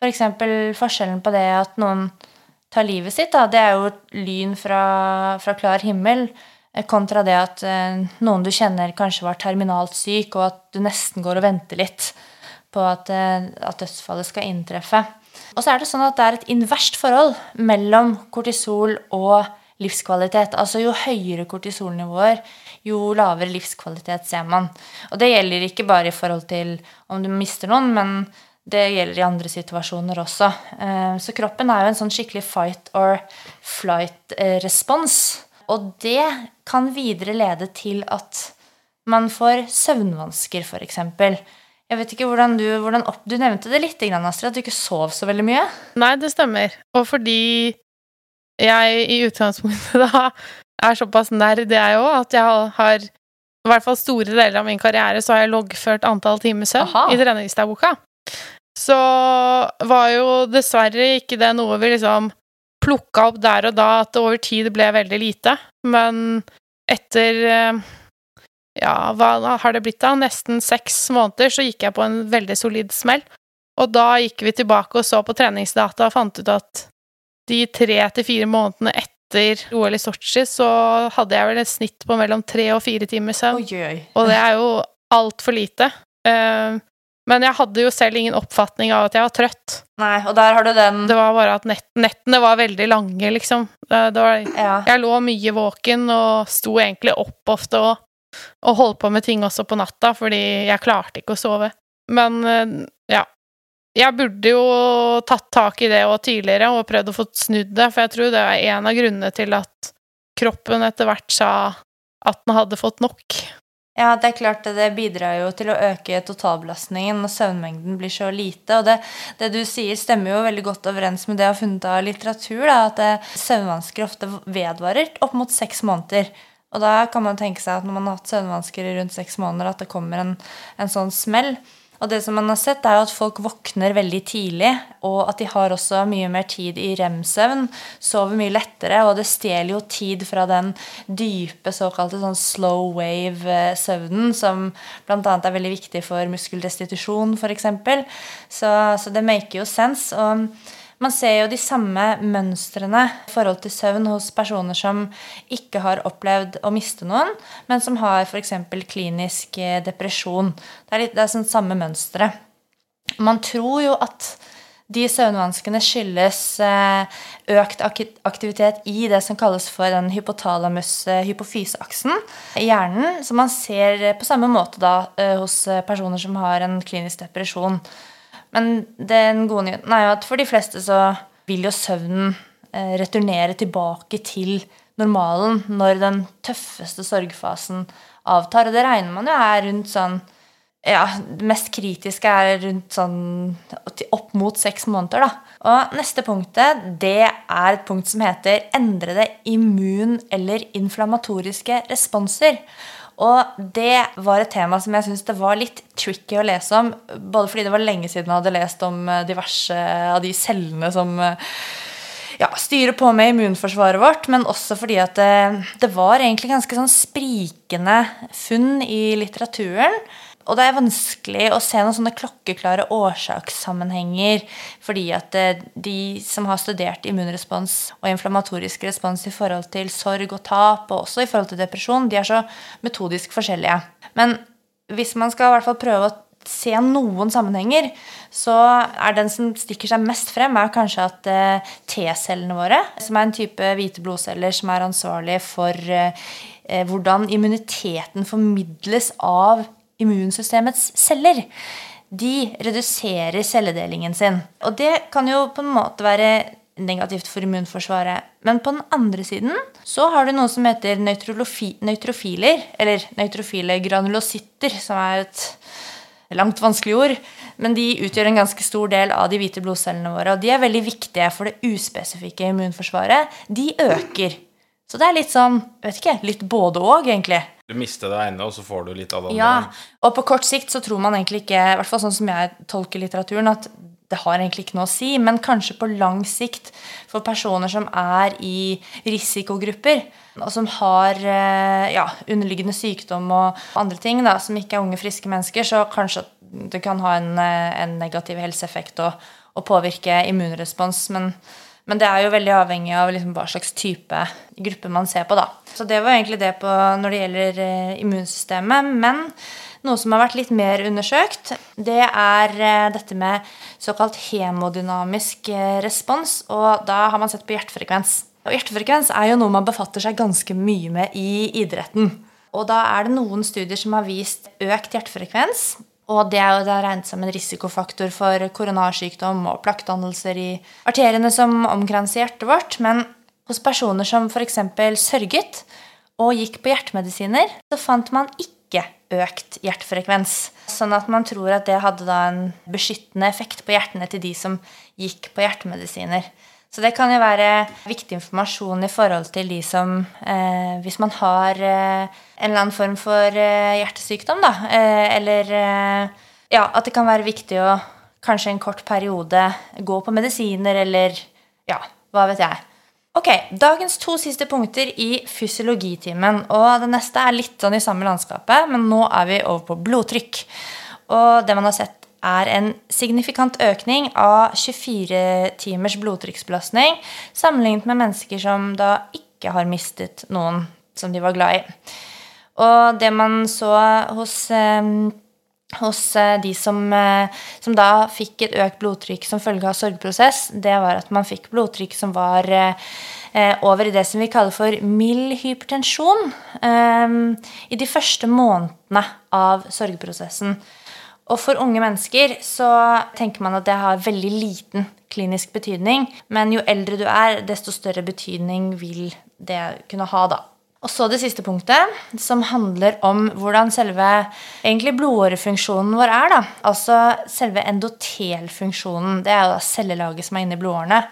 C: For forskjellen på det at noen tar livet sitt, da, det er jo lyn fra, fra klar himmel, eh, kontra det at eh, noen du kjenner kanskje var terminalt syk, og at du nesten går og venter litt på at, eh, at dødsfallet skal inntreffe. Og så er det sånn at det er et inverst forhold mellom kortisol og livskvalitet. Altså jo høyere kortisolnivåer, jo lavere livskvalitet ser man. Og det gjelder ikke bare i forhold til om du mister noen, men det gjelder i andre situasjoner også. Eh, Så kroppen er jo en sånn skikkelig fight or flight-respons. Og det kan videre lede til at man får søvnvansker, f.eks. Jeg vet ikke hvordan du hvordan opp, Du nevnte det litt, Astrid, at du ikke sov så veldig mye.
A: Nei, det stemmer. Og fordi jeg i utgangspunktet da er såpass nerd jeg òg, at jeg har i hvert fall store deler av min karriere så har jeg loggført antall timer søvn i treningsdagboka. Så var jo dessverre ikke det noe vi liksom plukka opp der og da, at det over tid ble veldig lite. Men etter eh, ja, hva har det blitt da? Nesten seks måneder, så gikk jeg på en veldig solid smell. Og da gikk vi tilbake og så på treningsdata og fant ut at de tre til fire månedene etter OL i Sotsji så hadde jeg vel et snitt på mellom tre og fire timer søvn. Og det er jo altfor lite. Eh, men jeg hadde jo selv ingen oppfatning av at jeg var trøtt.
C: Nei, og der har du den
A: Det var bare at nett, nettene var veldig lange, liksom. Var,
C: Ja.
A: jeg lå mye våken og sto egentlig opp ofte og, og holdt på med ting også på natta, fordi jeg klarte ikke å sove. Men eh, ja. Jeg burde jo tatt tak i det og tidligere og prøvd å få snudd det, for jeg tror det er en av grunnene til at kroppen etter hvert sa at den hadde fått nok.
C: Ja, det er klart det, det bidrar jo til å øke totalbelastningen når søvnmengden blir så lite. Og det, det du sier, stemmer jo veldig godt overens med det jeg har funnet av litteratur. Da, at eh, søvnvansker ofte vedvarer opp mot seks måneder. Og da kan man tenke seg at når man har hatt søvnvansker i rundt seks måneder, at det kommer en, en sånn smell. Og det som man har sett, er jo at folk våkner veldig tidlig, og at de har også mye mer tid i rem-søvn, sover mye lettere, og det stjeler jo tid fra den dype såkalte sånn slow wave-søvnen, som bl.a. er veldig viktig for muskelrestitusjon, f.eks. Så, så det maker jo sense. og man ser jo de samme mønstrene i forhold til søvn hos personer som ikke har opplevd å miste noen, men som har f.eks. klinisk eh, depresjon. Det er, litt, det er sånn samme mønstre. Man tror jo at de søvnvanskene skyldes eh, økt aktivitet i det som kalles for den hypotalamus-hypofyseaksen i hjernen, som man ser på samme måte da eh, hos personer som har en klinisk depresjon. Men den gode nyheten er jo at for de fleste så vil jo søvnen eh, returnere tilbake til normalen når den tøffeste sorgfasen avtar. Og det regner man jo er rundt sånn ja, Det mest kritiske er rundt sånn opp mot seks måneder, da. Og neste punktet, det er et punkt som heter endrede immun- eller inflammatoriske responser. Og det var et tema som jeg syns det var litt tricky å lese om. Både fordi det var lenge siden jeg hadde lest om eh, diverse av de cellene som eh, ja, styrer på med immunforsvaret vårt, men også fordi at det, det var egentlig ganske sånn sprikende funn i litteraturen. Og det er vanskelig å se noen sånne klokkeklare årsakssammenhenger, fordi at eh, de som har studert immunrespons og inflammatorisk respons i forhold til sorg og tap, og også i forhold til depresjon, de er så metodisk forskjellige. Men hvis man skal i hvert fall prøve å se noen sammenhenger, så er den som stikker seg mest frem, er kanskje at eh, T-cellene våre, som er en type hvite blodceller som er ansvarlig for eh, hvordan immuniteten formidles av immunsystemets celler. De reduserer celledelingen sin. Og det kan jo på en måte være negativt for immunforsvaret. Men på den andre siden så har du noe som heter nøytrofiler, eller nøytrofile granulocytter, som er et langt vanskelig ord. Men de utgjør en ganske stor del av de hvite blodcellene våre. Og de er veldig viktige for det uspesifikke immunforsvaret. De øker. Så det er litt sånn, vet ikke, litt både og, egentlig.
B: Du mister det ene, og så får du litt av det andre.
C: Ja, og på kort sikt så tror man egentlig ikke, i hvert fall sånn som jeg tolker litteraturen, at det har egentlig ikke noe å si. Men kanskje på lang sikt for personer som er i risikogrupper, og som har ja, underliggende sykdom og andre ting, da, som ikke er unge, friske mennesker, så kanskje det kan ha en, en negativ helseeffekt og, og påvirke immunrespons. men men det er jo veldig avhengig av liksom hva slags type gruppe man ser på. da. Så det var egentlig det på når det gjelder eh, immunsystemet. Men noe som har vært litt mer undersøkt, det er eh, dette med såkalt hemodynamisk eh, respons. Og da har man sett på hjertefrekvens. Og hjertefrekvens er jo noe man befatter seg ganske mye med i idretten. Og da er det noen studier som har vist økt hjertefrekvens og det er jo er regnet som en risikofaktor for koronasykdom og plaktdannelser i arteriene som omkranser hjertet vårt. Men hos personer som f.eks. sørget og gikk på hjertemedisiner, så fant man ikke økt hjertefrekvens. Sånn at man tror at det hadde da en beskyttende effekt på hjertene til de som gikk på hjertemedisiner. Så det kan jo være viktig informasjon i forhold til de som eh, Hvis man har eh, en eller annen form for eh, hjertesykdom, da, eh, eller eh, Ja, at det kan være viktig å kanskje en kort periode gå på medisiner, eller Ja, hva vet jeg. Ok, Dagens to siste punkter i fysiologitimen. Og det neste er litt sånn i samme landskapet, men nå er vi over på blodtrykk. Og det man har sett er en signifikant økning av 24 timers blodtrykksbelastning sammenlignet med mennesker som da ikke har mistet noen som de var glad i. Og det man så hos, eh, hos eh, de som, eh, som, da fikk et økt blodtrykk som følge av sorgprosess, det var at man fikk blodtrykk som var over i det som vi kaller for mild hypertensjon i de første månedene av sorgprosessen. Og for unge mennesker så tenker man at det har veldig liten klinisk betydning. Men jo eldre du er, desto større betydning vil det kunne ha, da. Og så det siste punktet, som handler om hvordan selve blodårefunksjonen vår er. da. Altså selve endotelfunksjonen. Det er jo da cellelaget som er inni blodårene.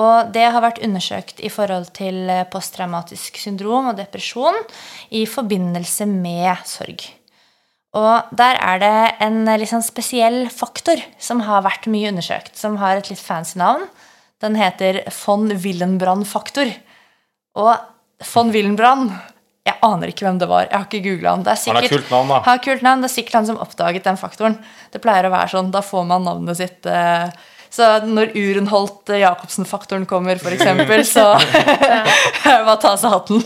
C: Og det har vært undersøkt i forhold til posttraumatisk syndrom og depresjon i forbindelse med sorg. Og der er det en liksom spesiell faktor som har vært mye undersøkt, som har et litt fancy navn. Den heter von Willenbrand-faktor. Og von Willenbrand Jeg aner ikke hvem det var. Jeg har ikke googla han. Det er sikkert,
B: han har kult navn, da.
C: Har kult navn. Det er sikkert han som oppdaget den faktoren. Det pleier å være sånn. Da får man navnet sitt eh, så når Urenholt eh, kommer, f.eks., så bare ta seg hatten.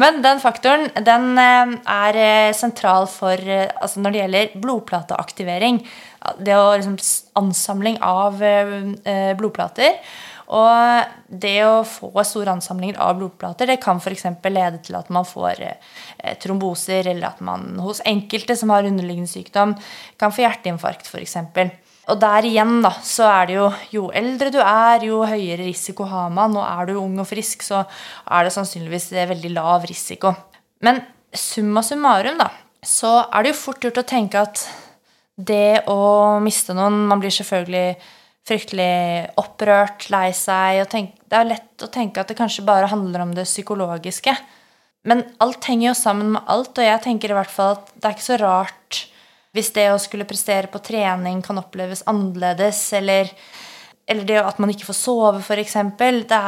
C: Men den faktoren den eh, er eh, sentral for altså når det gjelder blodplateaktivering. Det å liksom Ansamling av blodplater. Og det å få store ansamlinger av blodplater det kan f.eks. lede til at man får tromboser, eller at man hos enkelte som har underliggende sykdom, kan få hjerteinfarkt f.eks. Og der igjen, da, så er det jo jo eldre du er, jo høyere risiko har man. Og er du ung og frisk, så er det sannsynligvis veldig lav risiko. Men summa summarum, da, så er det jo fort gjort å tenke at det å miste noen Man blir selvfølgelig fryktelig opprørt, lei seg. tenk, Det er lett å tenke at det kanskje bare handler om det psykologiske. Men alt henger jo sammen med alt, og jeg tenker i hvert fall at det er ikke så rart hvis det å skulle prestere på trening kan oppleves annerledes, eller, eller det at man ikke får sove, f.eks. Det,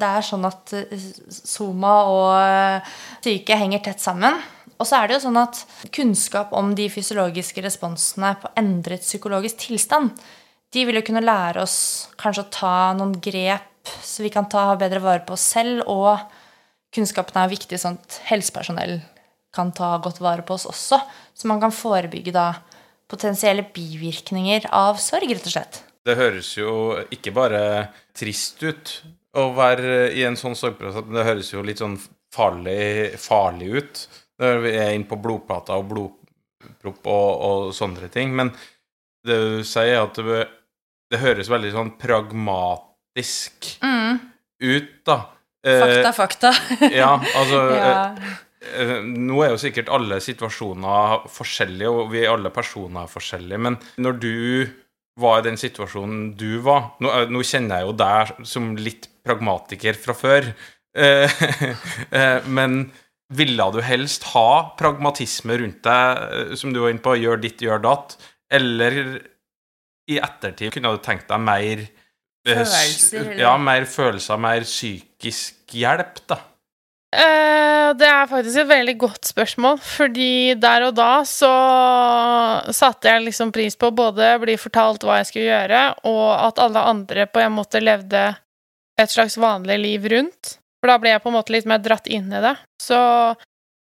C: det er sånn at eh, soma og eh, syke henger tett sammen. Og så er det jo sånn at kunnskap om de fysiologiske responsene på endret psykologisk tilstand, de vil jo kunne lære oss kanskje å ta noen grep så vi kan ta bedre vare på oss selv, og kunnskapen er viktig at helsepersonell kan ta godt vare på oss også. Så man kan forebygge da potensielle bivirkninger av sorg, rett og slett.
B: Det høres jo ikke bare trist ut å være i en sånn sorgprosess, men det høres jo litt sånn farlig, farlig ut når vi er inne på blodplater og blodpropp og, og, sånne ting. Men det du sier, at det, det høres veldig sånn pragmatisk mm. ut, da.
C: Fakta, fakta.
B: ja, altså ja. Eh, nå er jo sikkert alle situasjoner forskjellige, og vi er alle personer forskjellige, men når du var i den situasjonen du var Nå, eh, nå kjenner jeg jo deg som litt pragmatiker fra før, eh, men ville du helst ha pragmatisme rundt deg, som du var inne på, gjør ditt, gjør datt, eller i ettertid kunne du tenkt deg mer
C: Følelser,
B: Ja, mer følelser, mer psykisk hjelp, da?
A: Eh, det er faktisk et veldig godt spørsmål, fordi der og da så satte jeg liksom pris på både å bli fortalt hva jeg skulle gjøre, og at alle andre på en måte levde et slags vanlig liv rundt. For da ble jeg på en måte litt mer dratt inn i det. Så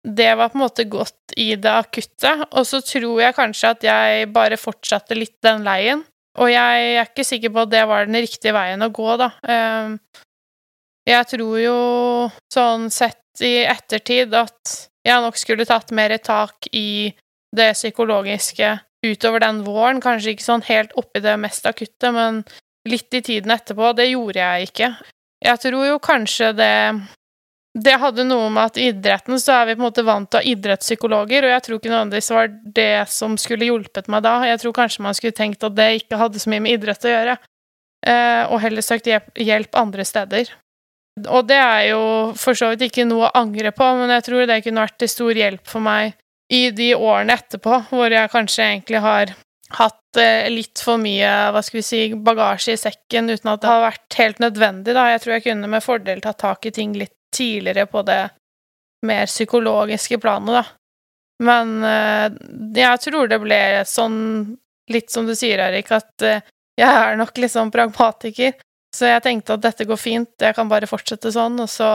A: det var på en måte godt i det akutte. Og så tror jeg kanskje at jeg bare fortsatte litt den leien. Og jeg er ikke sikker på at det var den riktige veien å gå, da. Eh, jeg tror jo sånn sett i ettertid at jeg nok skulle tatt mer tak i det psykologiske utover den våren. Kanskje ikke sånn helt oppi det mest akutte, men litt i tiden etterpå. Det gjorde jeg ikke. Jeg tror jo kanskje det det hadde noe med at i idretten så er vi på en måte vant til å ha idrettspsykologer, og jeg tror ikke nødvendigvis var det som skulle hjulpet meg da. Jeg tror kanskje man skulle tenkt at det ikke hadde så mye med idrett å gjøre, eh, og heller søkt hjelp andre steder. Og det er jo for så vidt ikke noe å angre på, men jeg tror det kunne vært til stor hjelp for meg i de årene etterpå, hvor jeg kanskje egentlig har hatt eh, litt for mye hva skal vi si, bagasje i sekken uten at det har vært helt nødvendig. Da. Jeg tror jeg kunne med fordel tatt tak i ting litt tidligere på det mer psykologiske planet, da. Men eh, jeg tror det ble sånn litt som du sier, Erik, at eh, jeg er nok sånn pragmatiker. Så jeg tenkte at dette går fint, jeg kan bare fortsette sånn, og så,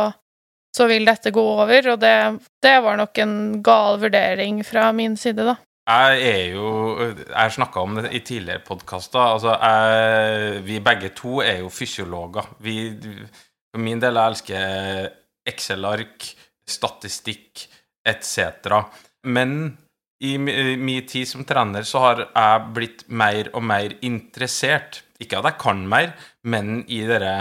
A: så vil dette gå over. Og det, det var nok en gal vurdering fra min side, da.
B: Jeg er jo Jeg har snakka om det i tidligere podkaster. Altså, vi begge to er jo fysiologer. Vi, for min del jeg elsker Excel-ark, statistikk etc. Men i min tid som trener så har jeg blitt mer og mer interessert. Ikke at jeg kan mer, men i det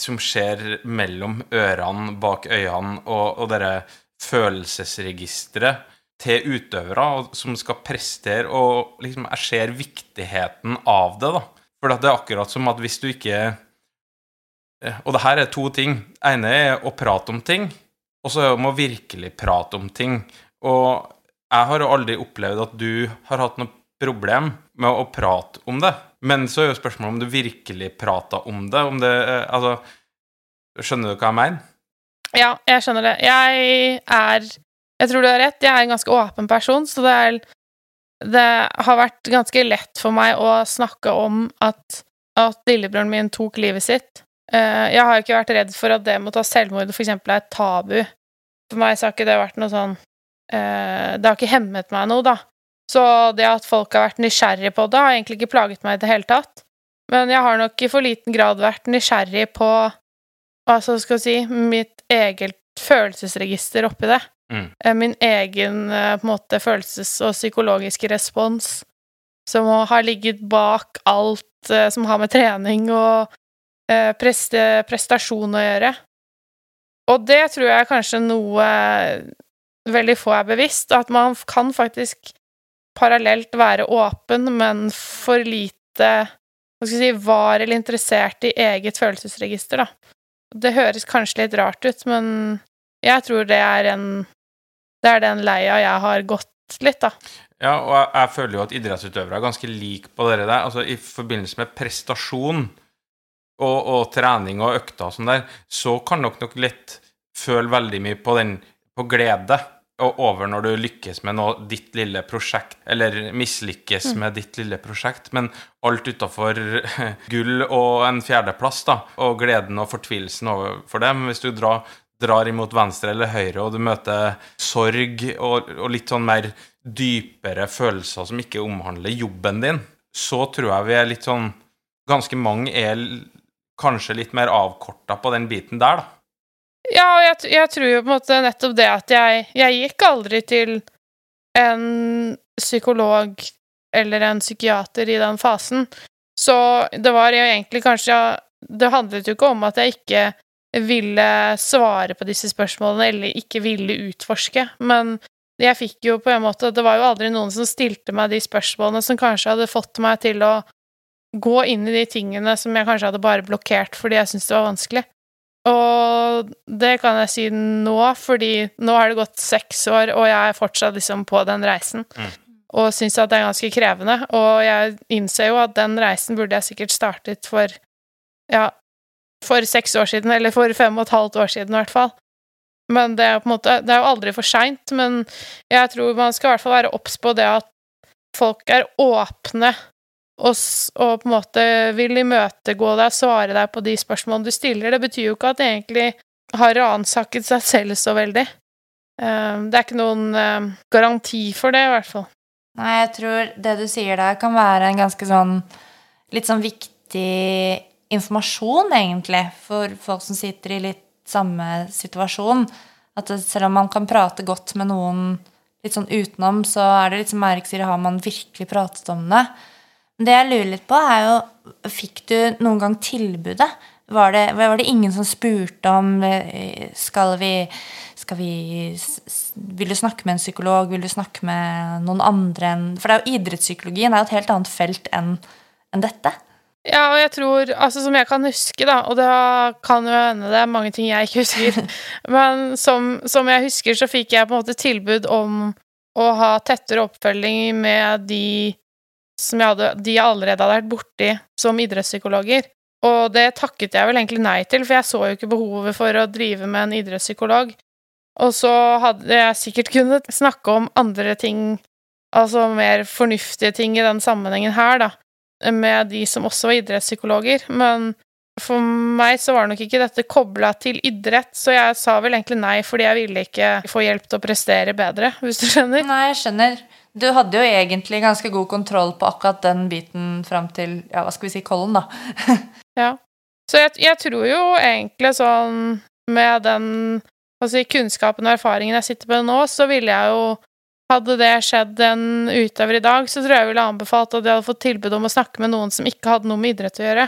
B: som skjer mellom ørene, bak øynene, og, og det følelsesregisteret til utøvere som skal prestere, og liksom jeg ser viktigheten av det, da. For det er akkurat som at hvis du ikke eh, Og det her er to ting. Det ene er å prate om ting, og så er det om å virkelig prate om ting. Og jeg har jo aldri opplevd at du har hatt noe problem med å prate om det. Men så er jo spørsmålet om du virkelig prata om det. Om det eh, Altså Skjønner du hva jeg mener?
A: Ja, jeg skjønner det. Jeg er Jeg tror du har rett. Jeg er en ganske åpen person, så det er Det har vært ganske lett for meg å snakke om at, at lillebroren min tok livet sitt. Eh, jeg har ikke vært redd for at det med å ta selvmord for eksempel er et tabu. For meg så har ikke det vært noe sånn eh, Det har ikke hemmet meg noe, da. Så det at folk har vært nysgjerrig på det, har egentlig ikke plaget meg i det hele tatt. Men jeg har nok i for liten grad vært nysgjerrig på altså skal jeg si, mitt eget følelsesregister oppi det. Mm. Eh, min egen eh, på en måte følelses- og psykologiske respons som har ligget bak alt eh, som har med trening og prestasjon å gjøre. Og det tror jeg er kanskje noe veldig få er bevisst, at man kan faktisk parallelt være åpen, men for lite hva skal jeg si, var eller interessert i eget følelsesregister, da. Det høres kanskje litt rart ut, men jeg tror det er en Det er den leia jeg har gått litt, da.
B: Ja, og jeg, jeg føler jo at idrettsutøvere er ganske like på dere der. Altså, i forbindelse med prestasjon og, og trening og økter og sånn der, så kan dere nok lett føle veldig mye på den på glede over når du lykkes med noe, ditt lille prosjekt, eller mislykkes mm. med ditt lille prosjekt, men alt utafor gull og en fjerdeplass, da, og gleden og fortvilelsen overfor det. Men hvis du drar, drar imot venstre eller høyre, og du møter sorg og, og, litt sånn mer dypere følelser som ikke omhandler jobben din, så tror jeg vi er litt sånn Ganske mange er kanskje litt mer avkorta på den biten der, da.
A: Ja, og jeg, jeg, tror jo på en måte nettopp det at jeg Jeg gikk aldri til en psykolog eller en psykiater i den fasen. Så det var jo egentlig kanskje Det handlet jo ikke om at jeg ikke ville svare på disse spørsmålene eller ikke ville utforske, men jeg fikk jo på en måte Det var jo aldri noen som stilte meg de spørsmålene som kanskje hadde fått meg til å gå inn i de tingene som jeg kanskje hadde bare blokkert fordi jeg syntes det var vanskelig. Og det kan jeg si nå, fordi nå har det gått seks år, og jeg er fortsatt liksom på den reisen. Mm. Og syns at det er ganske krevende. Og jeg innser jo at den reisen burde jeg sikkert startet for ja, for seks år siden, eller for fem og et halvt år siden i hvert fall. Men det er på en måte Det er jo aldri for seint, men jeg tror man skal i hvert fall være obs på det at folk er åpne og, og, på en måte vil imøtegå deg, svare deg på de spørsmålene du stiller. Det betyr jo ikke at de egentlig har ransaket seg selv så veldig. Uh, det er ikke noen uh, garanti for det, i hvert fall.
C: Nei, jeg tror det du sier der, kan være en ganske sånn litt sånn viktig informasjon, egentlig, for folk som sitter i litt samme situasjon. At selv om man kan prate godt med noen litt sånn utenom, så er det litt som Eirik sier, har man virkelig pratet om det? Det jeg lurer litt på, er jo Fikk du noen gang tilbudet? Var det, var det ingen som spurte om eh, Skal vi, skal vi Vil du snakke med en psykolog? Vil du snakke med noen andre enn For det er jo idrettspsykologien er jo et helt annet felt enn enn dette.
A: Ja, og jeg tror Altså, som jeg kan huske, da, og det kan jo hende det er mange ting jeg ikke husker, men som, som, jeg husker, så fikk jeg på en måte tilbud om å ha tettere oppfølging med de som hadde, de allerede hadde vært borti som idrettspsykologer. Og det takket jeg vel egentlig nei til, for jeg så jo ikke behovet for å drive med en idrettspsykolog. Og så hadde jeg sikkert kunnet snakke om andre ting altså mer fornuftige ting i den sammenhengen her, da, med de som også var idrettspsykologer. Men for meg så var nok ikke dette kobla til idrett, så jeg sa vel egentlig nei fordi jeg ville ikke få hjelp til å prestere bedre, hvis du skjønner.
C: Nei, jeg skjønner. Du hadde jo egentlig ganske god kontroll på akkurat den biten fram til ja, hva skal vi si, Kollen, da.
A: ja. Så jeg, jeg, tror jo egentlig sånn med den altså, kunnskapen og erfaringen jeg sitter med nå, så ville jeg jo hadde det skjedd en utøver i dag, så tror jeg ville anbefalt at jeg hadde fått tilbud om å snakke med noen som ikke hadde noe med idrett å gjøre.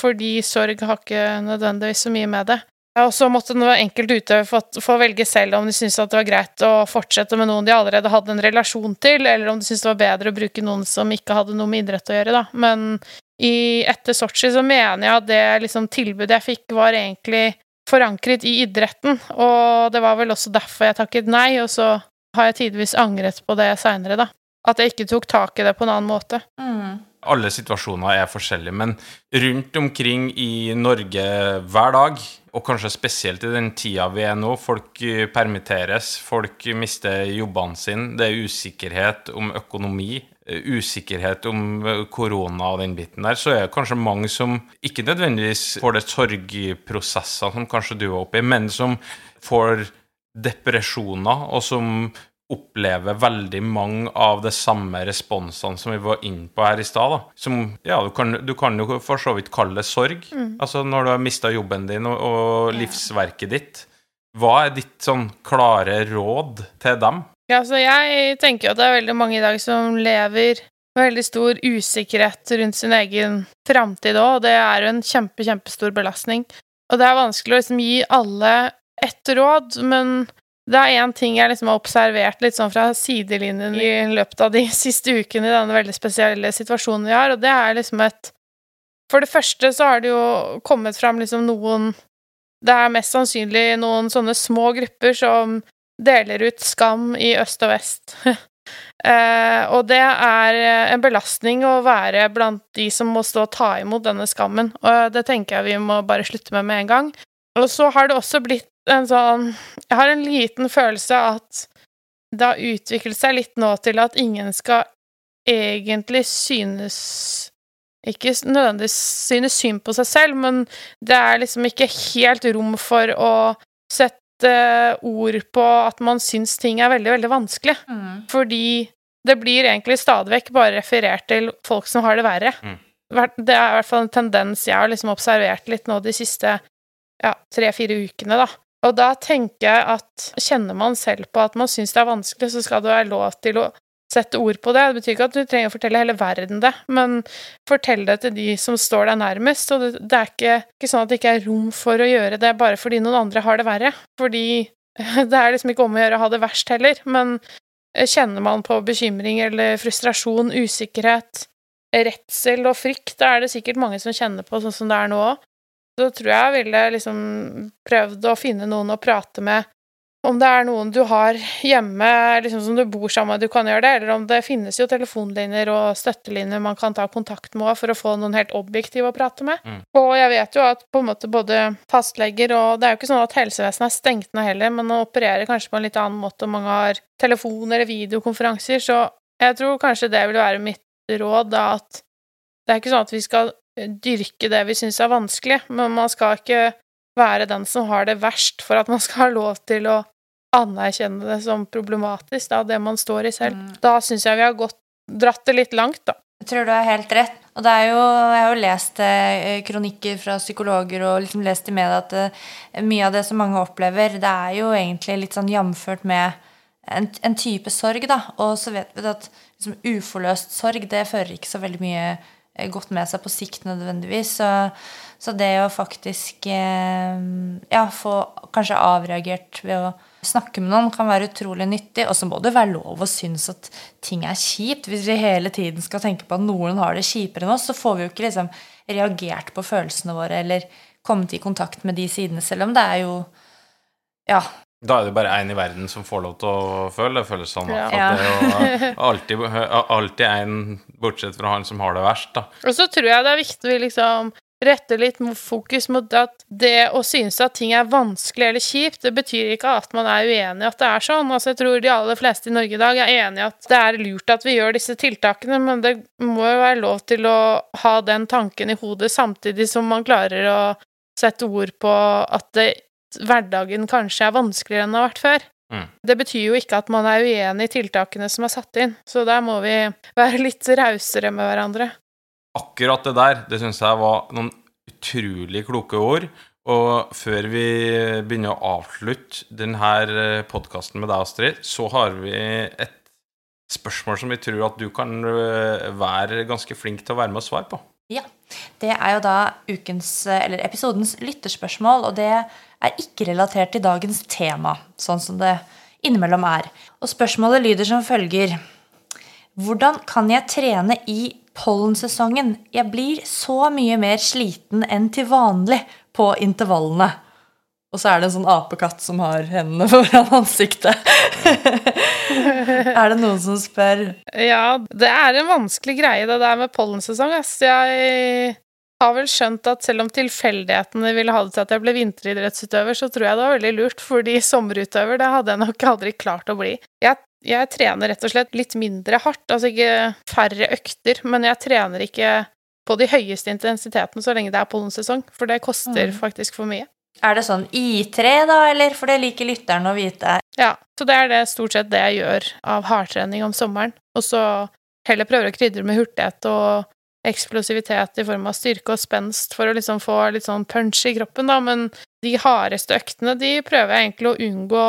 A: Fordi sorg har ikke nødvendigvis så mye med det. Og så måtte den enkelte utøver få, få, velge selv om de syntes at det var greit å fortsette med noen de allerede hadde en relasjon til, eller om de syntes det var bedre å bruke noen som ikke hadde noe med idrett å gjøre, da. Men i, etter Sotsji så mener jeg at det liksom, tilbudet jeg fikk, var egentlig forankret i idretten, og det var vel også derfor jeg takket nei, og så har jeg tidvis angret på det seinere, da. At jeg ikke tok tak i det på en annen måte.
B: Mm. Alle situasjoner er forskjellige, men rundt omkring i Norge hver dag, og kanskje spesielt i den tida vi er nå, folk eh, permitteres, folk mister jobbene sine, det er usikkerhet om økonomi, eh, usikkerhet om eh, korona og den biten der, så er det kanskje mange som ikke nødvendigvis får det sorgprosesser som kanskje du var oppe i, men som får depresjoner, og som opplever veldig mange av de samme responsene som vi var inne på her i stad. Som Ja, du kan, du kan, jo for så vidt kalle det sorg. Mm. Altså når du har mista jobben din og, og livsverket ditt. Hva er ditt sånn klare råd til dem?
A: Ja, så jeg tenker at det er veldig mange i dag som lever med veldig stor usikkerhet rundt sin egen framtid òg, og det er jo en kjempe, kjempestor belastning. Og det er vanskelig å liksom gi alle ett råd, men det er én ting jeg liksom har observert litt sånn fra sidelinjen i løpet av de siste ukene i denne veldig spesielle situasjonen vi har, og det er liksom et For det første så har det jo kommet fram liksom noen Det er mest sannsynlig noen sånne små grupper som deler ut skam i øst og vest. eh, og det er en belastning å være blant de som må stå og ta imot denne skammen, og det tenker jeg vi må bare slutte med med en gang. Og så har det også blitt en sånn Jeg har en liten følelse at det har utviklet seg litt nå til at ingen skal egentlig synes Ikke nødvendigvis synes synd på seg selv, men det er liksom ikke helt rom for å sette ord på at man syns ting er veldig, veldig vanskelig. Mm. Fordi det blir egentlig stadig vekk bare referert til folk som har det verre. Mm. Det er i hvert fall en tendens jeg har liksom observert litt nå de siste ja, tre-fire ukene, da. Og da tenker jeg at kjenner man selv på at man syns det er vanskelig, så skal det være lov til å sette ord på det. Det betyr ikke at du trenger å fortelle hele verden det, men fortell det til de som står deg nærmest. Og det, det er ikke, ikke, sånn at det ikke er rom for å gjøre det bare fordi noen andre har det verre. Fordi det er liksom ikke om å gjøre å ha det verst heller, men kjenner man på bekymring eller frustrasjon, usikkerhet, redsel og frykt, da er det sikkert mange som kjenner på sånn som det er nå òg så tror jeg jeg ville liksom prøvd å finne noen å prate med. Om det er noen du har hjemme liksom som du bor sammen med, du kan gjøre det, eller om det finnes jo telefonlinjer og støttelinjer man kan ta kontakt med for å få noen helt objektive å prate med. Mm. Og jeg vet jo at på en måte både fastleger og Det er jo ikke sånn at helsevesenet er stengt ned heller, men man opererer kanskje på en litt annen måte, og mange har telefon- eller videokonferanser, så jeg tror kanskje det vil være mitt råd, da, at det er ikke sånn at vi skal dyrke det vi syns er vanskelig, men man skal ikke være den som har det verst, for at man skal ha lov til å anerkjenne det som problematisk, da, det man står i selv. Mm. Da syns jeg vi har gått, dratt det litt langt, da.
C: Jeg tror du har helt rett. Og det er jo, jeg har jo lest eh, kronikker fra psykologer og liksom lest i media at eh, mye av det som mange opplever, det er jo egentlig litt sånn jamført med en, en type sorg, da. Og så vet vi at liksom, uforløst sorg, det fører ikke så veldig mye godt med seg på sikt nødvendigvis. Så, så det å faktisk eh, ja, få kanskje avreagert ved å snakke med noen kan være utrolig nyttig. Og så må det være lov å synes at ting er kjipt. Hvis vi hele tiden skal tenke på at noen har det kjipere enn oss, så får vi jo ikke liksom reagert på følelsene våre eller kommet i kontakt med de sidene, selv om det er jo ja,
B: da er det bare én i verden som får lov til å føle. Det føles sånn. Ja. At det er jo alltid, alltid en, bortsett fra han som har det verst, da.
A: Og så tror jeg det er viktig å liksom rette litt fokus mot at det å synes at ting er vanskelig eller kjipt, det betyr ikke at man er uenig i at det er sånn. Altså, jeg tror de aller fleste i Norge i dag er enig i at det er lurt at vi gjør disse tiltakene, men det må jo være lov til å ha den tanken i hodet samtidig som man klarer å sette ord på at det, hverdagen kanskje er vanskeligere enn den har vært før.
B: Mm.
A: Det betyr jo ikke at man er uenig i tiltakene som er satt inn, så der må vi være litt rausere med hverandre.
B: Akkurat det der, det syns jeg var noen utrolig kloke ord. Og før vi begynner å avslutte denne podkasten med deg, Astrid, så har vi et spørsmål som vi tror at du kan øh, være ganske flink til å være med og svare på.
C: Ja. Det er jo da ukens, eller episodens lytterspørsmål, og det er ikke relatert til dagens tema, sånn som det innimellom er. Og spørsmålet lyder som følger Hvordan kan jeg trene i pollensesongen? Jeg blir så mye mer sliten enn til vanlig på intervallene. Og så er det en sånn apekatt som har hendene foran ansiktet. er det noen som spør?
A: Ja, det er en vanskelig greie, det der med pollensesong. Ass. Jeg har vel skjønt at selv om tilfeldighetene ville ha det til at jeg ble vinteridrettsutøver, så tror jeg det var veldig lurt, fordi sommerutøver, det hadde jeg nok aldri klart å bli. Jeg, jeg trener rett og slett litt mindre hardt, altså ikke færre økter, men jeg trener ikke på de høyeste intensitetene så lenge det er pollensesong, for det koster
C: Mm.
A: faktisk for mye.
C: Er det sånn I3, da, eller? For det liker lytteren å vite.
A: Ja, så det er det stort sett det jeg gjør av hardtrening om sommeren. Og så heller prøver å krydre med hurtighet og eksplosivitet i form av styrke og spenst for å liksom få litt sånn punch i kroppen, da. Men de hardeste øktene, de prøver jeg egentlig å unngå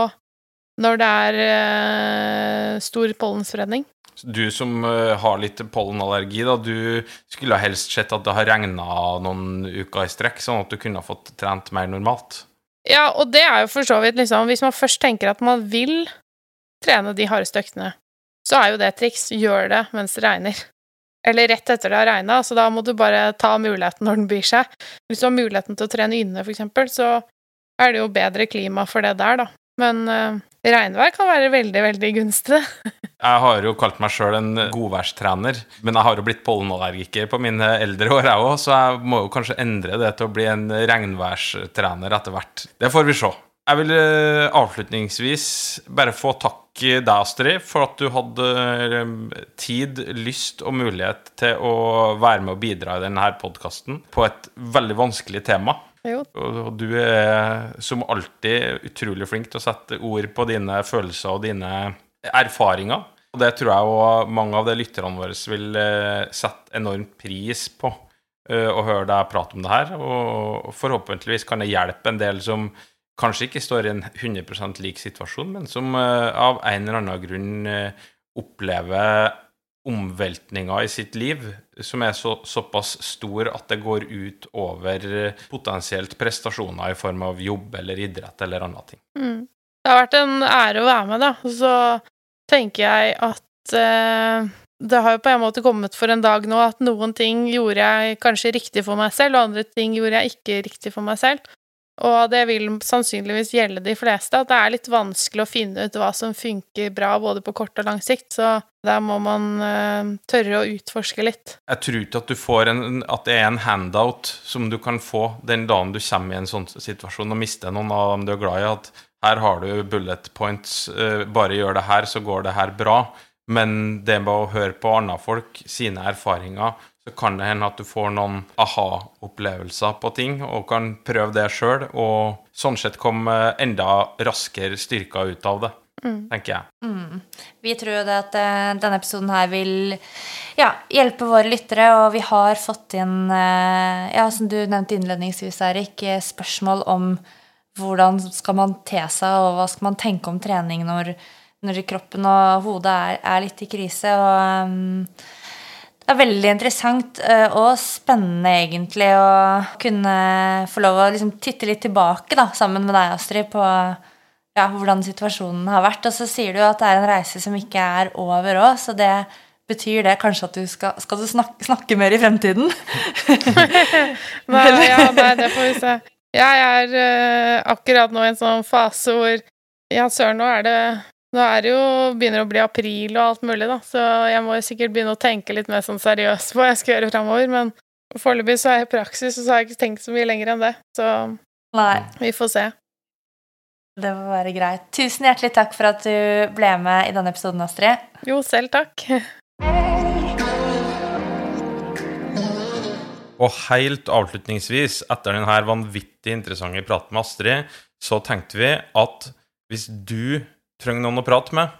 A: når det er eh, stor pollenspredning.
B: Du som øh, har litt pollenallergi, da, du skulle helst sett at det har regna noen uker i strekk, sånn at du kunne fått trent mer normalt.
A: Ja, og det er jo for så vidt liksom Hvis man først tenker at man vil trene de hardeste øktene, så er jo det et triks. Gjør det mens det regner. Eller rett etter det har regna, så da må du bare ta muligheten når den byr seg. Hvis du har muligheten til å trene inne, for eksempel, så er det jo bedre klima for det der, da. Men uh, regnvær kan være veldig, veldig gunstig.
B: Jeg har jo kalt meg sjøl en godværstrener, men jeg har jo blitt pollenallergiker på mine eldre år, jeg òg, så jeg må jo kanskje endre det til å bli en regnværstrener etter hvert. Det får vi se. Jeg vil eh, avslutningsvis bare få takk deg, Astrid, for at du hadde eh, tid, lyst og mulighet til å være med og bidra i denne podkasten på et veldig vanskelig tema.
A: Jo.
B: Og du er som alltid utrolig flink til å sette ord på dine følelser og dine erfaringer. Og det tror jeg òg mange av de lytterne våre vil eh, sette enormt pris på. eh, Å høre deg prate om det her. Og forhåpentligvis kan det hjelpe en del som kanskje ikke står i en 100% lik situasjon, men som eh, av en eller annen grunn eh, opplever omveltninger i sitt liv som er så, såpass stor at det går ut over eh, potensielt prestasjoner i form av jobb eller idrett eller andre ting.
A: Mm. Det har vært en ære å være med, da. Og så tenker jeg at eh, det har jo på en måte kommet for en dag nå at noen ting gjorde jeg kanskje riktig for meg selv, og andre ting gjorde jeg ikke riktig for meg selv. Og det vil sannsynligvis gjelde de fleste, at det er litt vanskelig å finne ut hva som funker bra både på kort og lang sikt, så der må man uh, tørre å utforske litt.
B: Jeg tror ikke at en, at det er en handout som du kan få den dagen du kommer i en sånn situasjon og mister noen av dem du er glad i, at her har du bullet points, uh, bare gjør det her, så går det her bra. Men det med å høre på andre folk sine erfaringer, så kan det hende at du får noen aha-opplevelser på ting, og kan prøve det sjøl, og sånn sett komme enda raskere styrka ut av det, tenker jeg.
C: Mm. Vi tror det at eh, denne episoden her vil ja, hjelpe våre lyttere, og vi har fått inn, eh, ja, som du nevnte innledningsvis, Erik, eh, spørsmål om hvordan skal man te seg, og hva skal man tenke om trening når, når kroppen og hodet er, er litt i krise. Og um, det er veldig interessant eh, og spennende, egentlig, å kunne få lov å liksom titte litt tilbake da, sammen med deg, Astrid, på ja, hvordan situasjonen har vært. Og så sier du at det er en reise som ikke er over òg, så det betyr det kanskje at du skal, skal du snakke, snakke mer i fremtiden?
A: Nei, ja, nei, det får vi se. Jeg er uh, akkurat nå i en sånn fase hvor Ja, søren, nå er det Nå er det jo begynner å bli april og alt mulig, da, så jeg må jo sikkert begynne å tenke litt mer sånn seriøst på hva jeg skal gjøre framover, men Foreløpig så er jeg i praksis, og så har jeg ikke tenkt så mye lenger enn det. Så
C: Nei,
A: vi får se.
C: det må være greit. Tusen hjertelig takk for at du ble med i denne episoden, Astrid.
A: Jo, selv takk.
B: Og helt avslutningsvis, etter denne vanvittig interessante praten med Astrid, så tenkte vi at hvis du trenger noen å prate med,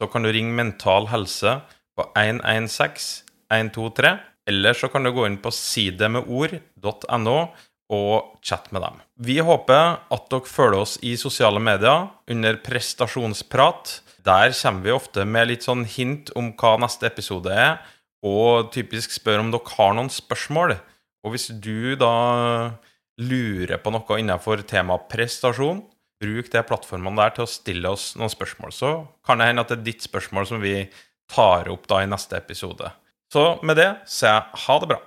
B: så kan du ringe Mental Helse på 116 123, eller så kan du gå inn på sidemedord.no og chatte med dem. Vi håper at dere følger oss i sosiale medier under prestasjonsprat. Der kommer vi ofte med litt sånn hint om hva neste episode er, og typisk spør om dere har noen spørsmål. Og hvis du da lurer på noe innenfor temaet prestasjon, bruk de plattformene der til å stille oss noen spørsmål. Så kan det hende at det er ditt spørsmål som vi tar opp da i neste episode. Så med det sier jeg ha det bra.